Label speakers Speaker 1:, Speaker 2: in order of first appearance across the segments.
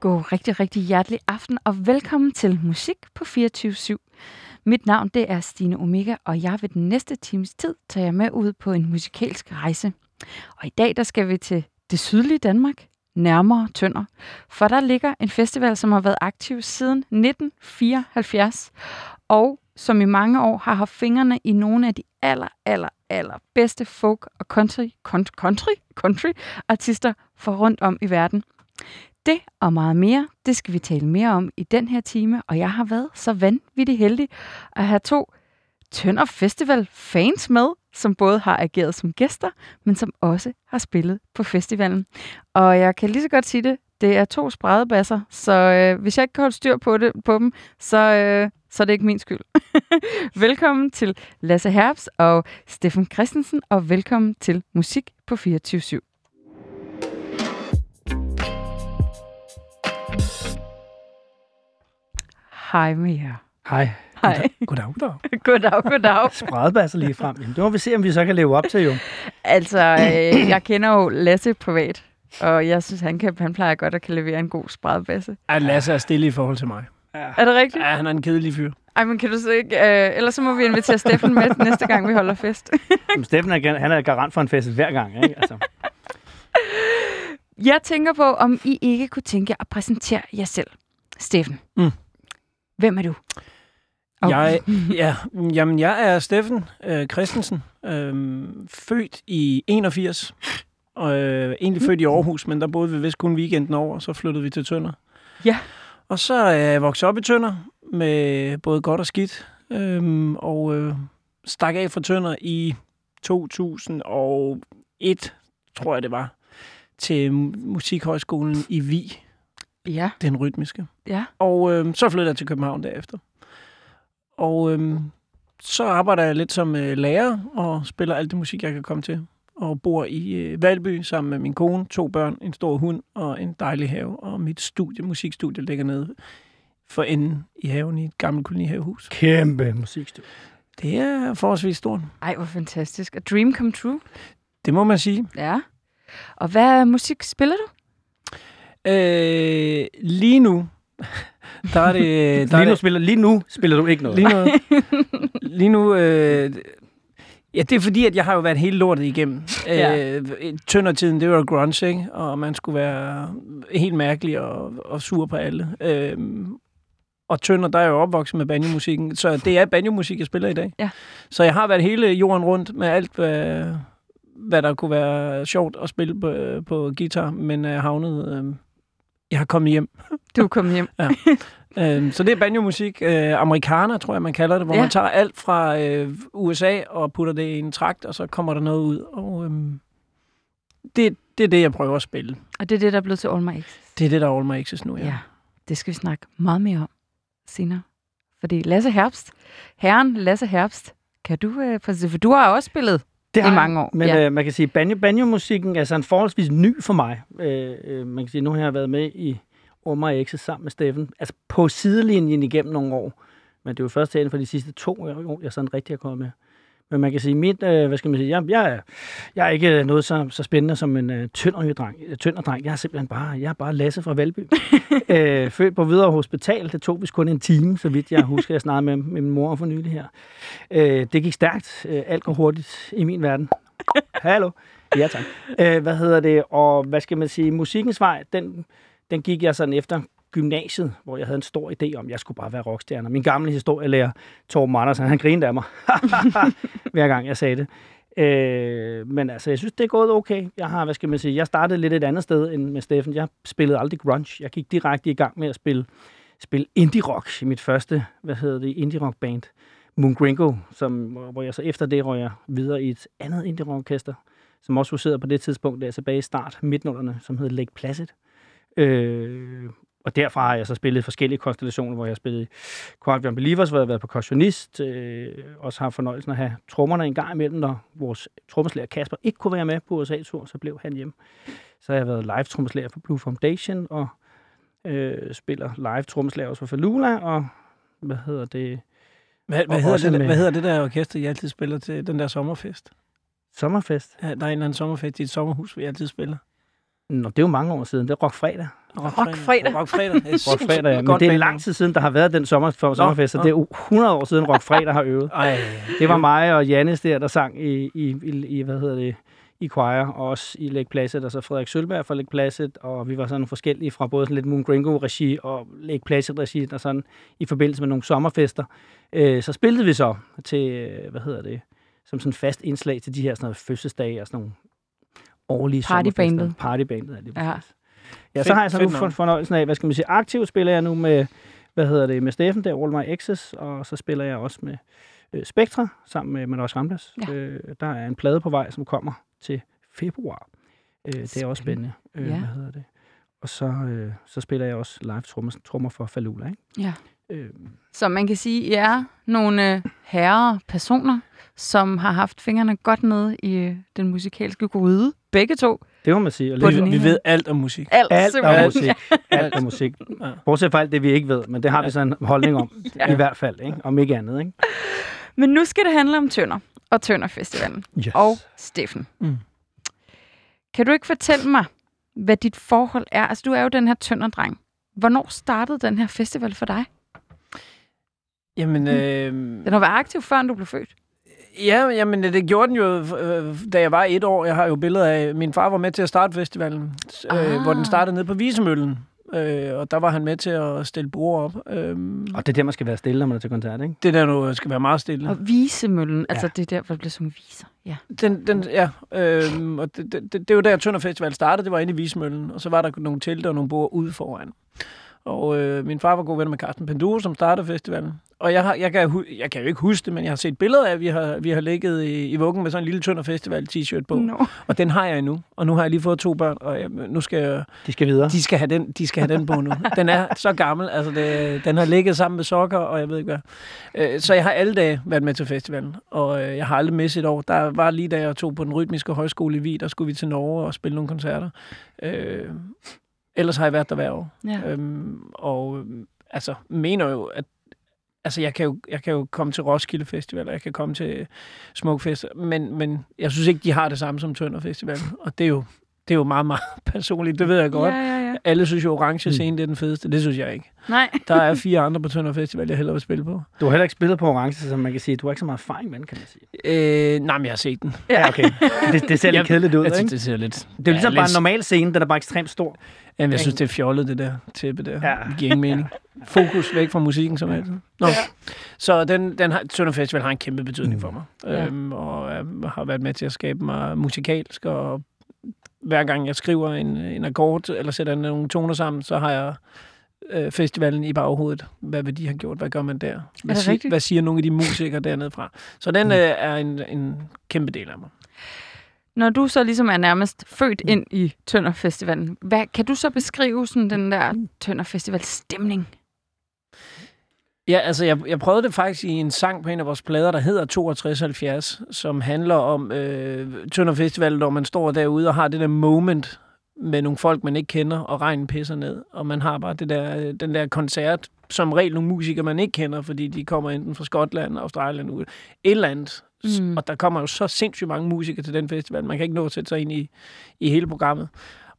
Speaker 1: God rigtig, rigtig hjertelig aften og velkommen til Musik på 24 Mit navn det er Stine Omega, og jeg vil den næste times tid tage jer med ud på en musikalsk rejse. Og i dag der skal vi til det sydlige Danmark, nærmere Tønder. For der ligger en festival, som har været aktiv siden 1974, og som i mange år har haft fingrene i nogle af de aller, aller, aller bedste folk- og country, country, country artister for rundt om i verden. Det og meget mere, det skal vi tale mere om i den her time, og jeg har været så vanvittigt heldig at have to Tønder Festival fans med, som både har ageret som gæster, men som også har spillet på festivalen. Og jeg kan lige så godt sige det, det er to spredebasser, så øh, hvis jeg ikke kan holde styr på, det, på dem, så, øh, så er det ikke min skyld. velkommen til Lasse Herbs og Steffen Christensen, og velkommen til Musik på 24 /7. Hej med jer.
Speaker 2: Hej.
Speaker 1: Hej.
Speaker 2: Goddag, goddag.
Speaker 1: goddag, goddag.
Speaker 2: Spredbasser lige frem. Jamen, det må vi se, om vi så kan leve op til, jo.
Speaker 1: Altså, øh, jeg kender jo Lasse privat, og jeg synes, han, kan, han plejer godt at kan levere en god spredbasse.
Speaker 3: Ja, Lasse er stille i forhold til mig.
Speaker 2: Ja.
Speaker 1: Er det rigtigt?
Speaker 3: Ja, han er en kedelig fyr.
Speaker 1: Ej, men kan du så ikke... Øh, ellers så må vi invitere Steffen med næste gang, vi holder fest.
Speaker 2: Jamen, Steffen er, han er garant for en fest hver gang, ikke? Altså.
Speaker 1: Jeg tænker på, om I ikke kunne tænke at præsentere jer selv. Steffen.
Speaker 3: Mm.
Speaker 1: Hvem er du?
Speaker 3: Oh. Jeg, ja, jamen, jeg er Steffen øh, Christensen, øh, født i 81, og øh, egentlig født i Aarhus, men der boede vi vist kun weekenden over, og så flyttede vi til Tønder.
Speaker 1: Ja.
Speaker 3: Og så er jeg vokset op i Tønder, med både godt og skidt, øh, og øh, stak af fra Tønder i 2001, tror jeg det var, til Musikhøjskolen i Vi,
Speaker 1: Ja.
Speaker 3: den rytmiske.
Speaker 1: Ja.
Speaker 3: Og øh, så flyttede jeg til København derefter. Og øh, så arbejder jeg lidt som øh, lærer og spiller alt det musik, jeg kan komme til. Og bor i øh, Valby sammen med min kone, to børn, en stor hund og en dejlig have. Og mit studie, musikstudie ligger nede for enden i haven i et gammelt kolonihavehus.
Speaker 2: Kæmpe musikstudie.
Speaker 3: Det er forholdsvis stort.
Speaker 1: Ej, hvor fantastisk. A dream come true.
Speaker 3: Det må man sige.
Speaker 1: Ja. Og hvad musik spiller du?
Speaker 3: Øh, lige nu, der er det... Der
Speaker 2: lige,
Speaker 3: er
Speaker 2: nu spiller, lige nu spiller du ikke noget.
Speaker 3: Lige nu, lige nu øh, ja, det er fordi, at jeg har jo været helt lortet igennem.
Speaker 1: Ja.
Speaker 3: Øh, tøndertiden, det var grunge, ikke? og man skulle være helt mærkelig og, og sur på alle. Øh, og Tønder, der er jo opvokset med banjomusikken, så det er banjomusik, jeg spiller i dag.
Speaker 1: Ja.
Speaker 3: Så jeg har været hele jorden rundt med alt, hvad, hvad der kunne være sjovt at spille på, på guitar, men jeg havnet... Øh, jeg har kommet hjem.
Speaker 1: Du er kommet hjem.
Speaker 3: Ja. Øhm, så det er banjo-musik. Øh, amerikaner, tror jeg, man kalder det, hvor
Speaker 1: Ja.
Speaker 3: man tager alt fra øh, USA og putter det i en trakt, og så kommer der noget ud. Og øhm, det, det er det, jeg prøver at spille.
Speaker 1: Og det er det, der er blevet til All My Exes.
Speaker 3: Det er det, der er All My Access nu, ja.
Speaker 1: Ja, det skal vi snakke meget mere om senere. Fordi Lasse Herbst, herren Lasse Herbst, kan du øh, præcis, for du har også spillet
Speaker 2: det
Speaker 1: i
Speaker 2: har jeg.
Speaker 1: mange år.
Speaker 2: Men
Speaker 1: ja.
Speaker 2: øh, man kan sige, banjo, banjo-musikken er sådan forholdsvis ny for mig. Øh, øh, man kan sige, nu har jeg været med i Omar Exes sammen med Steffen. Altså på sidelinjen igennem nogle år. Men det er jo først herinde for de sidste to år, jeg sådan rigtig har kommet med. Men man kan sige, mit, øh, hvad skal man sige, jeg, jeg, jeg er ikke noget så, så spændende som en øh, tønderdreng. tønderdreng. Jeg er simpelthen bare, jeg er bare Lasse fra Valby. øh, født på Hvidovre Hospital. Det tog vist kun en time, så vidt jeg husker. Jeg snakkede med, med min mor for nylig her. Øh, det gik stærkt. Øh, alt går hurtigt i min verden. Hallo. Ja, tak. Øh, hvad hedder det? Og hvad skal man sige? Musikkens vej, den, den gik jeg sådan efter gymnasiet, hvor jeg havde en stor idé om, at jeg skulle bare være rockstjerne. Min gamle historielærer, Torben Andersen, han grinede af mig, hver gang jeg sagde det. Øh, men altså, jeg synes, det er gået okay. Jeg har, hvad skal man sige, jeg startede lidt et andet sted end med Steffen. Jeg spillede aldrig grunge. Jeg gik direkte i gang med at spille, spille indie rock i mit første, hvad hedder det, indie rock band. Moon Gringo, som, hvor jeg så efter det røg jeg videre i et andet indie rock orkester, som også huserede på det tidspunkt, der tilbage i start, midtnullerne, som hed Lake Placid. Øh, og derfra har jeg så spillet forskellige konstellationer, hvor jeg har spillet Quadrian Believers, hvor jeg har været percussionist, øh, også har fornøjelsen at have trommerne en gang imellem, når vores trommeslager Kasper ikke kunne være med på USA-tur, så blev han hjem. Så har jeg været live trommeslager for Blue Foundation, og øh, spiller live trommeslager også for Falula, og hvad hedder det,
Speaker 3: Hvad, hvad, hedder det, der-
Speaker 2: med-
Speaker 3: hvad hedder det der orkester, I altid spiller til den der sommerfest?
Speaker 2: sommerfest.
Speaker 3: Ja, der er en eller anden sommerfest i et sommerhus, hvor I altid spiller.
Speaker 2: Nå, det er jo mange år siden. Det er Rock Fredag.
Speaker 1: Rockfredag.
Speaker 3: Rockfredag.
Speaker 2: Rock Fredag, ja. Men det er lang tid siden, der har været den sommer, for, sommerfest, så det er jo 100 år siden Rock Fredag har øvet.
Speaker 3: Ej,
Speaker 2: Det var mig og Jannes der, der sang i, i, i, i hvad hedder det, i choir, og også i Lake Placid, altså Frederik Sølberg fra Lake Placid, og vi var sådan forskellige fra både sådan lidt Moon Gringo-regi og Lake Placid-regi, der sådan i forbindelse med nogle sommerfester. Øh, så spillede vi så til, øh, hvad hedder det, som sådan fast indslag til de her sådan noget fødselsdage og sådan nogle årlige
Speaker 1: Partybandet.
Speaker 2: Partybandet. er det
Speaker 1: Ja.
Speaker 2: Ja, så
Speaker 3: Fedt-
Speaker 2: har jeg så nu fornøjelsen af, hvad skal man sige, aktivt spiller jeg nu med, hvad hedder det, med Steffen der, All My Exes, og så spiller jeg også med øh, Spectra, sammen med Manos Ramblas.
Speaker 1: Ja.
Speaker 2: Øh, der er en plade på vej, som kommer til februar. Øh, det er også spændende. Øh,
Speaker 1: Ja.
Speaker 2: Hvad hedder det? Og så, øh, så spiller jeg også live trommer, trommer for Falula, ikke?
Speaker 1: Ja.
Speaker 2: Øh,
Speaker 1: Så man kan sige, at I er nogle øh, herre personer, som har haft fingrene godt nede i øh, den musikalske gryde. Begge to.
Speaker 2: det må man sige. Og
Speaker 1: den
Speaker 3: vi, ved alt om musik.
Speaker 1: Alt,
Speaker 2: alt om musik. Alt om musik.
Speaker 3: Ja.
Speaker 2: Bortset fra alt det, vi ikke ved, men det har vi så en holdning om,
Speaker 1: Ja.
Speaker 2: i hvert fald, ikke? om ikke andet. Ikke?
Speaker 1: Men nu skal det handle om Tønder og Tønder Festivalen.
Speaker 2: Yes.
Speaker 1: Og Steffen.
Speaker 3: Mm.
Speaker 1: Kan du ikke fortælle mig, hvad dit forhold er? Altså, du er jo den her Tønder-dreng. Hvornår startede den her festival for dig?
Speaker 3: Jamen, øh,
Speaker 1: Den har været aktiv, før du blev født.
Speaker 3: ja, jamen, det gjorde den jo, øh, da jeg var et år. Jeg har jo billeder af, min far var med til at starte festivalen, øh,
Speaker 1: Ah.
Speaker 3: hvor den startede nede på Visemøllen. Øh, og der var han med til at stille bord op. Øhm,
Speaker 2: Og det er der, man skal være stille, når man er til koncert, ikke?
Speaker 3: det der nu skal være meget stille.
Speaker 1: Og Visemøllen, altså
Speaker 2: Ja.
Speaker 1: det er der, hvor det bliver sunget viser. Ja.
Speaker 3: Den, den, ja, øhm, og det, det, det, det var der, Tønder Festival startede. Det var inde i Vismøllen, og så var der nogle telte og nogle bord ude foran. Og øh, min far var god ven med Carsten Penduro, som startede festivalen. Og jeg, har, jeg, kan, jeg kan jo ikke huske det, men jeg har set billeder af, at vi har, vi har ligget i, i vuggen med sådan en lille Tønder Festival t-shirt på.
Speaker 1: No.
Speaker 3: Og den har jeg endnu. Og nu har jeg lige fået to børn, og jeg, nu skal jeg,
Speaker 2: De skal videre.
Speaker 3: de, skal have den, de skal have den på nu. Den er så gammel. Altså det, den har ligget sammen med sokker, og jeg ved ikke hvad. Øh, Så jeg har alle dage været med til festivalen, og øh, jeg har aldrig misset et år. Der var lige da jeg tog på den rytmiske højskole i Vig, der skulle vi til Norge og spille nogle koncerter. Øh, ellers har jeg været der hver år.
Speaker 1: Ja.
Speaker 3: Øhm, og altså, mener jo, at altså, jeg, kan jo, jeg kan jo komme til Roskilde Festival, og jeg kan komme til Smukfest, men, men jeg synes ikke, de har det samme som Tønder Festival. Og det er jo, det er jo meget, meget personligt, det ved jeg godt.
Speaker 1: Ja, ja, ja.
Speaker 3: Alle synes jo, orange scene det er den fedeste. Det synes jeg ikke.
Speaker 1: Nej.
Speaker 3: Der er fire andre på Tønder Festival, jeg hellere vil spille på.
Speaker 2: Du har heller ikke spillet på orange, så man kan sige, du har ikke så meget erfaring med den, kan man sige.
Speaker 3: Øh, nej, men jeg har set den.
Speaker 2: Ja, okay. Det, det ser lidt kedeligt ud,
Speaker 3: Jeg synes,
Speaker 2: ikke?
Speaker 3: det ser lidt...
Speaker 2: Det er jo ligesom
Speaker 3: ja,
Speaker 2: bare en normal scene, den er bare ekstremt stor.
Speaker 3: Jamen, jeg synes, det er fjollet, det der tæppe der.
Speaker 2: Ja.
Speaker 3: Det giver ingen mening. Fokus væk fra musikken, som altid. Nå. Så den, den har, Tønder Festival har en kæmpe betydning for mig.
Speaker 1: Ja.
Speaker 3: Øhm, og øhm, har været med til at skabe mig musikalsk, og hver gang jeg skriver en, en akkord, eller sætter nogle toner sammen, så har jeg øh, festivalen i baghovedet. Hvad vil de have gjort? Hvad gør man der? Hvad, sig,
Speaker 1: rigtigt?
Speaker 3: hvad siger nogle af de musikere dernede fra? Så den
Speaker 2: Mm.
Speaker 3: øh, er en, en kæmpe del af mig.
Speaker 1: Når du så ligesom er nærmest født ind i Tønder Festivalen, hvad, kan du så beskrive sådan den der Tønder Festival stemning?
Speaker 3: Ja, altså jeg, jeg prøvede det faktisk i en sang på en af vores plader, der hedder 6270, som handler om øh, Tønder Festival, når man står derude og har det der moment med nogle folk, man ikke kender, og regnen pisser ned. Og man har bare det der, øh, den der koncert, som regel nogle musikere, man ikke kender, fordi de kommer enten fra Skotland, Australien, ud, et eller andet.
Speaker 1: Mm.
Speaker 3: Og der kommer jo så sindssygt mange musikere til den festival. Man kan ikke nå at sætte sig ind i, i hele programmet.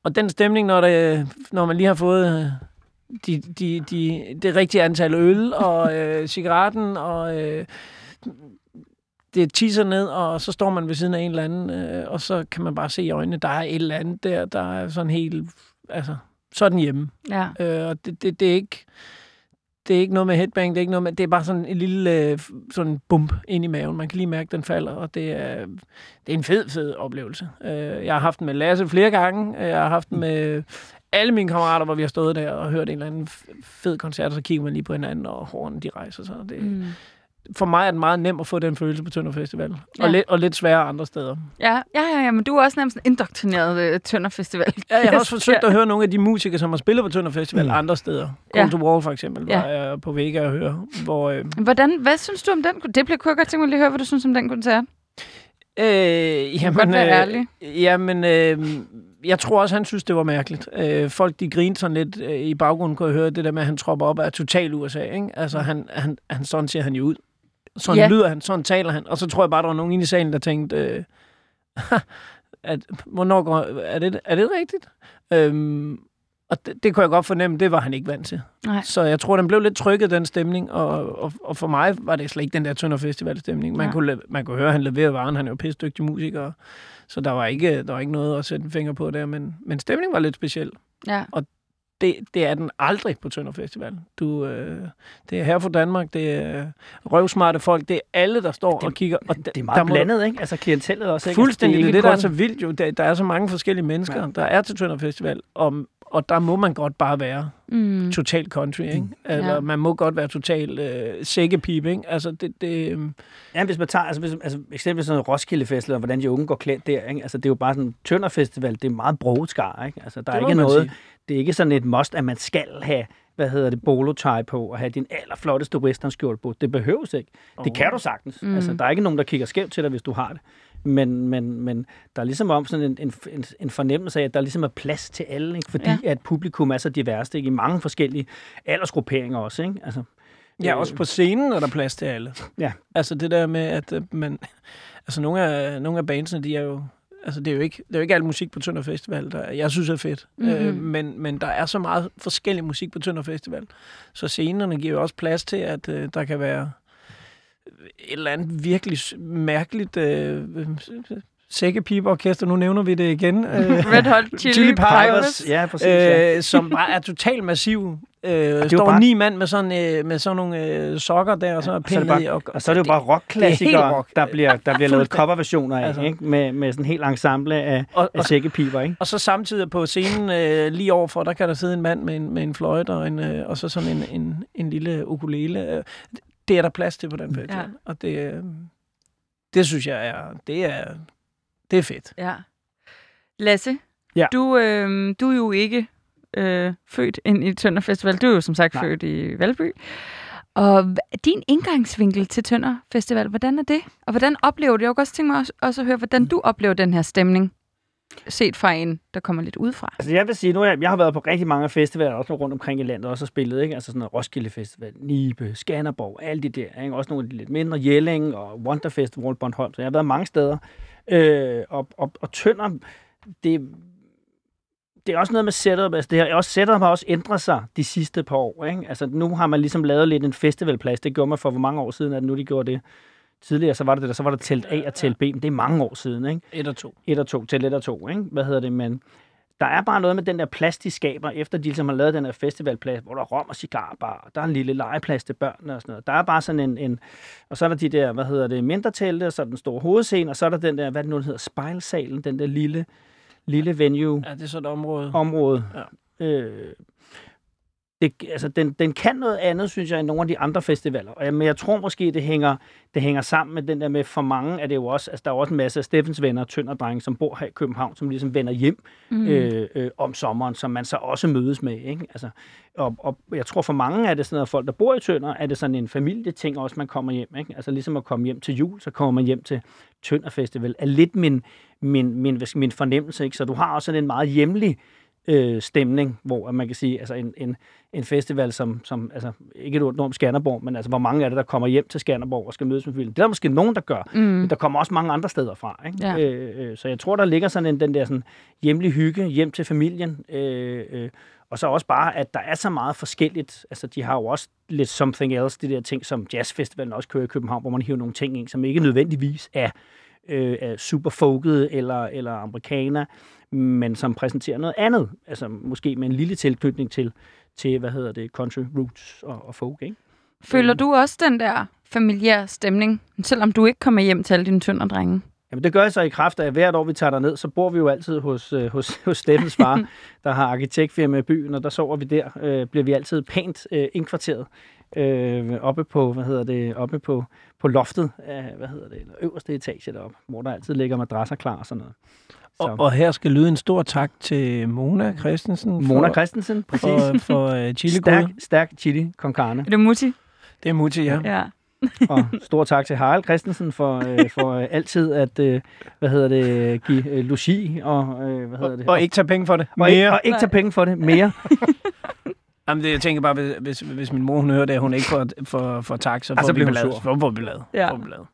Speaker 3: Og den stemning, når, det, når man lige har fået øh, de, de, de, det rigtige antal øl og øh, cigaretten, og øh, det tisser ned, og så står man ved siden af en eller anden, øh, og så kan man bare se i øjnene, der er et eller andet der, der er sådan helt, altså, sådan hjemme.
Speaker 1: Ja.
Speaker 3: Øh, og det, det, det er ikke det er ikke noget med headbang, det er ikke noget med, det er bare sådan en lille øh, sådan bump ind i maven. Man kan lige mærke, at den falder, og det er, det er en fed, fed oplevelse. Øh, jeg har haft den med Lasse flere gange. Jeg har haft den med alle mine kammerater, hvor vi har stået der og hørt en eller anden fed koncert, og så kigger man lige på hinanden, og hårene de rejser sig. Det,
Speaker 1: Mm.
Speaker 3: For mig er det meget nemt at få den følelse på Tønder Festival.
Speaker 1: Ja.
Speaker 3: Og, lidt, og lidt sværere andre steder.
Speaker 1: Ja, ja, ja, ja, men du er også nærmest en indoktrineret uh, Tønder Festival.
Speaker 3: Ja, jeg har også forsøgt at høre nogle af de musikere, som har spillet på Tønder Festival
Speaker 2: Mm.
Speaker 3: andre steder.
Speaker 1: Ja.
Speaker 3: Come to Wall for eksempel,
Speaker 1: Ja.
Speaker 3: var jeg på Vega at høre. Hvor, øh,
Speaker 1: Hvordan, hvad synes du om den? Det bliver kunne jeg godt tænke mig lige at høre, hvad du synes om den koncert.
Speaker 3: Øh, jamen,
Speaker 1: godt være ærlig.
Speaker 3: Jamen, øh, jeg tror også, han synes, det var mærkeligt. Øh, folk, de grinte sådan lidt øh, i baggrunden, kunne jeg høre det der med, at han tropper op af total USA. Ikke? Altså, han, han, han, sådan ser han jo ud. Sådan
Speaker 1: Ja.
Speaker 3: lyder han, sådan taler han. Og så tror jeg bare, der var nogen inde i salen, der tænkte, øh, at, hvornår går, er, det, er det rigtigt? Øhm, og det, det kunne jeg godt fornemme, det var han ikke vant til.
Speaker 1: Nej.
Speaker 3: Så jeg tror, den blev lidt trykket, den stemning, og, og, og for mig var det slet ikke den der Tønder Festival-stemning. Man,
Speaker 1: Ja.
Speaker 3: kunne, man kunne høre, at han leverede varen, han er jo pisse dygtig musiker, så der var, ikke, der var ikke noget at sætte en finger på der, men, men stemningen var lidt speciel.
Speaker 1: Ja.
Speaker 3: Det, det er den aldrig på Tønder Festival. Du, øh, det er her for Danmark, det er røvsmarte folk, det er alle, der står
Speaker 2: Det-
Speaker 3: og kigger. Og
Speaker 2: Det er
Speaker 3: der
Speaker 2: meget
Speaker 3: må-
Speaker 2: blandet, ikke? Altså klientellet også, ikke?
Speaker 3: Fuldstændig. Det er det, der er
Speaker 2: kun-
Speaker 3: så vildt jo. Der, der er så mange forskellige mennesker,
Speaker 2: Ja.
Speaker 3: der er til Tønder Festival, og, og der må man godt bare være
Speaker 1: Mm.
Speaker 3: total country, ikke? Eller
Speaker 1: Ja.
Speaker 3: man må godt være total øh, sækkepip, ikke? Altså, det, det, øhm,
Speaker 2: Ja, hvis man tager, altså, hvis, altså eksempelvis sådan en Roskilde Festival, og hvordan de unge går klædt der, ikke? Altså, det er jo bare sådan en Tønder Festival, det er meget broget ikke? Altså, der er
Speaker 3: Det må
Speaker 2: ikke noget,
Speaker 3: sige.
Speaker 2: det er ikke sådan et must, at man skal have, hvad hedder det, bolo tie på, og have din allerflotteste westernskjorte på. Det behøves ikke. Det kan du sagtens.
Speaker 1: Mm.
Speaker 2: Mm. Altså, der er ikke nogen, der kigger skævt til dig, hvis du har det. Men, men, men der er ligesom om sådan en, en, en, fornemmelse af, at der ligesom er plads til alle, ikke? fordi
Speaker 1: Ja.
Speaker 2: at publikum er så diverst, ikke? i mange forskellige aldersgrupperinger også. Ikke? Altså,
Speaker 3: ja,
Speaker 2: øh,
Speaker 3: også på scenen er der plads til alle.
Speaker 2: Ja.
Speaker 3: Altså det der med, at øh, man... Altså nogle af, nogle af bandsene, de er jo... Altså, det er jo ikke, det er jo ikke al musik på Tønder Festival, der jeg synes er fedt.
Speaker 1: Mhm.
Speaker 3: Mm-hmm. Øh, men, men der er så meget forskellig musik på Tønder Festival. Så scenerne giver jo også plads til, at øh, der kan være et eller andet virkelig mærkeligt øh, sækkepipeorkester. Nu nævner vi det igen. Øh,
Speaker 1: Red Hot Chili,
Speaker 3: Chili Peppers.
Speaker 1: Peppers.
Speaker 2: Ja, præcis. ja.
Speaker 3: øh, som bare er totalt massiv. Øh,
Speaker 2: jo
Speaker 3: står
Speaker 2: bare-
Speaker 3: ni mand med sådan, øh, med sådan nogle øh, sokker der, og så er
Speaker 2: og så er det
Speaker 3: pinden
Speaker 2: bare-
Speaker 3: i. Og,
Speaker 2: Og så er det jo bare
Speaker 3: det er
Speaker 2: rockklassikere,
Speaker 3: rock.
Speaker 2: der bliver, der bliver lavet coverversioner af,
Speaker 3: Altså.
Speaker 2: ikke? Med, med sådan en helt ensemble af,
Speaker 3: og,
Speaker 2: af
Speaker 3: og,
Speaker 2: sækkepiber, ikke?
Speaker 3: og så samtidig på scenen øh, lige overfor, der kan der sidde en mand med en, med en fløjte og, en, øh, og så sådan en, en, en lille ukulele. Det er der plads til på den festival.
Speaker 1: Ja.
Speaker 3: Og det, øh, det synes jeg er, det er, det er fedt.
Speaker 1: Ja. Lasse,
Speaker 2: Ja.
Speaker 1: du, øh, du er jo ikke øh, født ind i Tønder Festival. Du er jo som sagt
Speaker 2: Nej.
Speaker 1: født i Valby. Og din indgangsvinkel til Tønder Festival, hvordan er det? Og hvordan oplever du? Jeg kunne også tænke mig også, også at høre, hvordan du oplever den her stemning, set fra en, der kommer lidt udefra.
Speaker 2: Altså jeg vil sige, nu jeg, jeg har været på rigtig mange festivaler, også rundt omkring i landet, også og spillet, ikke? Altså sådan noget Roskilde Festival, Nibe, Skanderborg, alle de der, ikke? Også nogle af de lidt mindre, Jelling og Wonder Festival, Bornholm, så jeg har været mange steder. Øh, og, og, og Tønder, det, det er også noget med setup, altså det her, også setup har også ændret sig de sidste par år, ikke? Altså nu har man ligesom lavet lidt en festivalplads, det gjorde man for hvor mange år siden, at nu de gjorde det. Tidligere, så var det det der, så var der telt A og telt B, men det er mange år siden, ikke?
Speaker 3: Et og to.
Speaker 2: et og to til et og to, ikke? Hvad hedder det, men der er bare noget med den der plads, de skaber, efter de ligesom har lavet den her festivalplads, hvor der er rom og cigarbar, og der er en lille legeplads til børnene og sådan noget. Der er bare sådan en, en og så er der de der, hvad hedder det, mindre telte, og så er der den store hovedscene, og så er der den der, hvad det nu hedder, spejlsalen, den der lille, lille venue
Speaker 3: Ja, det er sådan et område.
Speaker 2: område.
Speaker 3: Ja.
Speaker 2: Øh, det, altså, den, den kan noget andet, synes jeg, end nogle af de andre festivaler. Og jeg, men jeg tror måske, det hænger, det hænger sammen med den der med, for mange er det jo også, altså der er også en masse af Steffens venner, tønderdrenge, som bor her i København, som ligesom vender hjem
Speaker 1: Mm.
Speaker 2: øh, øh, om sommeren, som man så også mødes med. Ikke? Altså, og, og jeg tror for mange er det sådan noget, folk, der bor i Tønder, er det sådan en familieting også, man kommer hjem. Ikke? Altså ligesom at komme hjem til jul, så kommer man hjem til Tønder Festival, er lidt min, min, min, min fornemmelse. Ikke? Så du har også sådan en meget hjemlig øh, stemning, hvor at man kan sige, altså en, en, en festival, som, som altså, ikke et om Skanderborg, men altså, hvor mange er det, der kommer hjem til Skanderborg og skal mødes med familien? Det er der måske nogen, der gør,
Speaker 1: Mm.
Speaker 2: men der kommer også mange andre steder fra. Ikke?
Speaker 1: Ja.
Speaker 2: Øh, øh, så jeg tror, der ligger sådan en, den der sådan, hjemlig hygge hjem til familien, øh, øh, og så også bare, at der er så meget forskelligt. Altså, de har jo også lidt something else, de der ting, som jazzfestivalen også kører i København, hvor man hiver nogle ting ind, som ikke nødvendigvis er, øh, er super folket eller, eller amerikaner, men som præsenterer noget andet. Altså, måske med en lille tilknytning til, til hvad hedder det, country roots og, og folk, ikke?
Speaker 1: Føler du også den der familiære stemning, selvom du ikke kommer hjem til alle dine tønderdrenge?
Speaker 2: Jamen det gør jeg så i kraft af, at hvert år vi tager ned, så bor vi jo altid hos, øh, hos, hos Steffens far, der har arkitektfirma i byen, og der sover vi der. Øh, bliver vi altid pænt øh, indkvarteret øh, oppe på, hvad hedder det, oppe på, på loftet af, hvad hedder det, eller øverste etage deroppe, hvor der altid ligger madrasser klar og sådan noget. Så.
Speaker 3: Og, og her skal lyde en stor tak til Mona Christensen.
Speaker 2: Mona
Speaker 3: for,
Speaker 2: Christensen, præcis.
Speaker 3: for, for uh, chili
Speaker 2: Stærk, stærk chili con carne.
Speaker 1: Er det Mutti?
Speaker 3: Det er Mutti, ja.
Speaker 1: Ja.
Speaker 2: Og stor tak til Harald Christensen for, øh, for øh, altid at, øh, hvad hedder det, give øh, logi og, øh, hvad hedder det,
Speaker 3: Og ikke tage penge for det.
Speaker 2: og, ikke,
Speaker 3: Mere.
Speaker 2: og ikke tage penge for det mere.
Speaker 3: Jamen, det, jeg tænker bare, hvis, hvis, hvis min mor hun hører det, at hun ikke får, får, får tak, så
Speaker 2: Ah,
Speaker 3: får
Speaker 2: så
Speaker 3: vi
Speaker 2: sur.
Speaker 3: Så får vi.
Speaker 1: Ja.
Speaker 3: Får.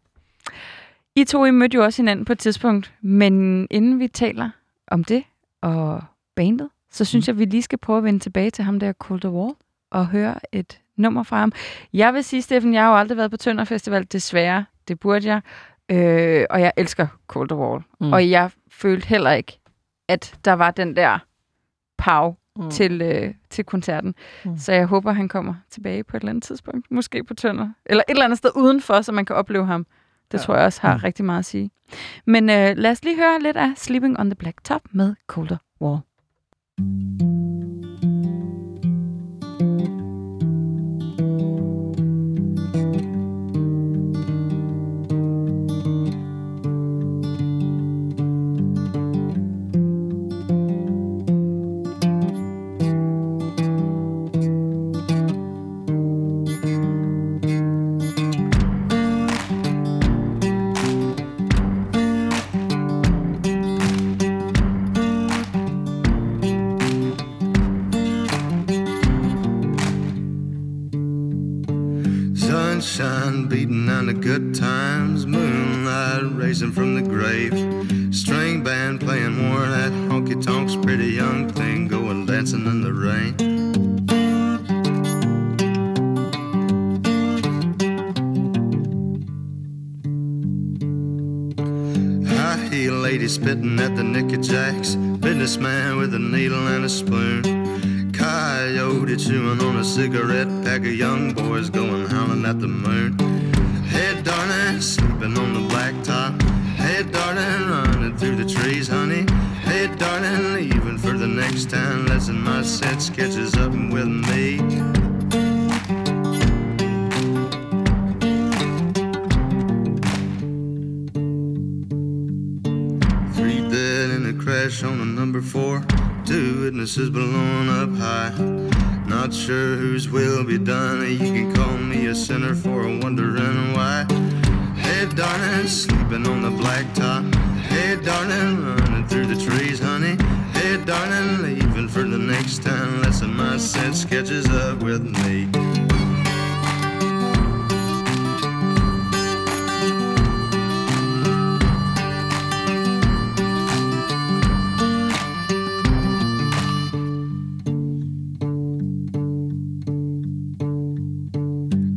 Speaker 1: I to I mødte jo også hinanden på et tidspunkt, men inden vi taler om det og bandet, så synes jeg, at vi lige skal prøve at vende tilbage til ham der Cold the Wall og høre et nummer fra ham. Jeg vil sige, Steffen, jeg har jo aldrig været på Tønder Festival, desværre. Det burde jeg. Øh, og jeg elsker Cold the Wall. Mm.
Speaker 3: Mm.
Speaker 1: Og jeg følte heller ikke, at der var den der pow
Speaker 3: Mm.
Speaker 1: til, øh, til koncerten. Mm.
Speaker 3: Mm.
Speaker 1: Så jeg håber, han kommer tilbage på et eller andet tidspunkt. Måske på Tønder. Eller et eller andet sted udenfor, så man kan opleve ham. Det ja. Tror jeg også har mm.
Speaker 3: Mm.
Speaker 1: rigtig meget at sige. Men øh, lad os lige høre lidt af Sleeping on the Black Top med Colder Wall.
Speaker 4: Sunshine blacktop. Hey, darling, running through the trees, honey. Hey, darling, leaving for the next town. Listen, my set sketches up with me. Three dead in a crash on a number four. Two witnesses blown up high. Not sure whose will be done. You can call me a sinner for wondering why. Hey, darling, sleeping on the blacktop. Hey, darling, running through the trees, honey. Hey, darling, leaving for the next town. Lesson my sense catches up with me.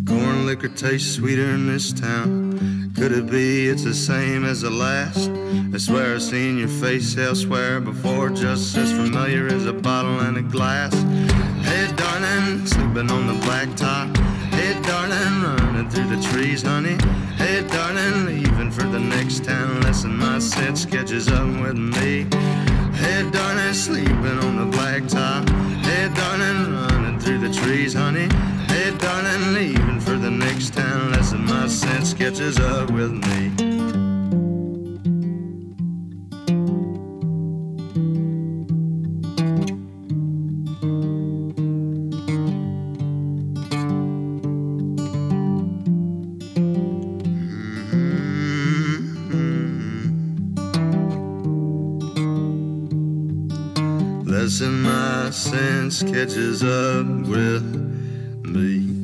Speaker 4: Corn liquor tastes sweeter in this town. Could it be it's the same as the last? I swear I've seen your face elsewhere before, just as familiar as a bottle and a glass. Hey, darling, sleeping on the blacktop. Hey, darling, running through the trees, honey. Hey, darling, leaving for the next town. Lesson my set sketches up with me. Hey, darling, sleeping on the blacktop. Hey, darling, through the trees, honey. Hey, darling, leaving for the next town. Lesson my sense catches up with me. Lesson my sense catches up with me.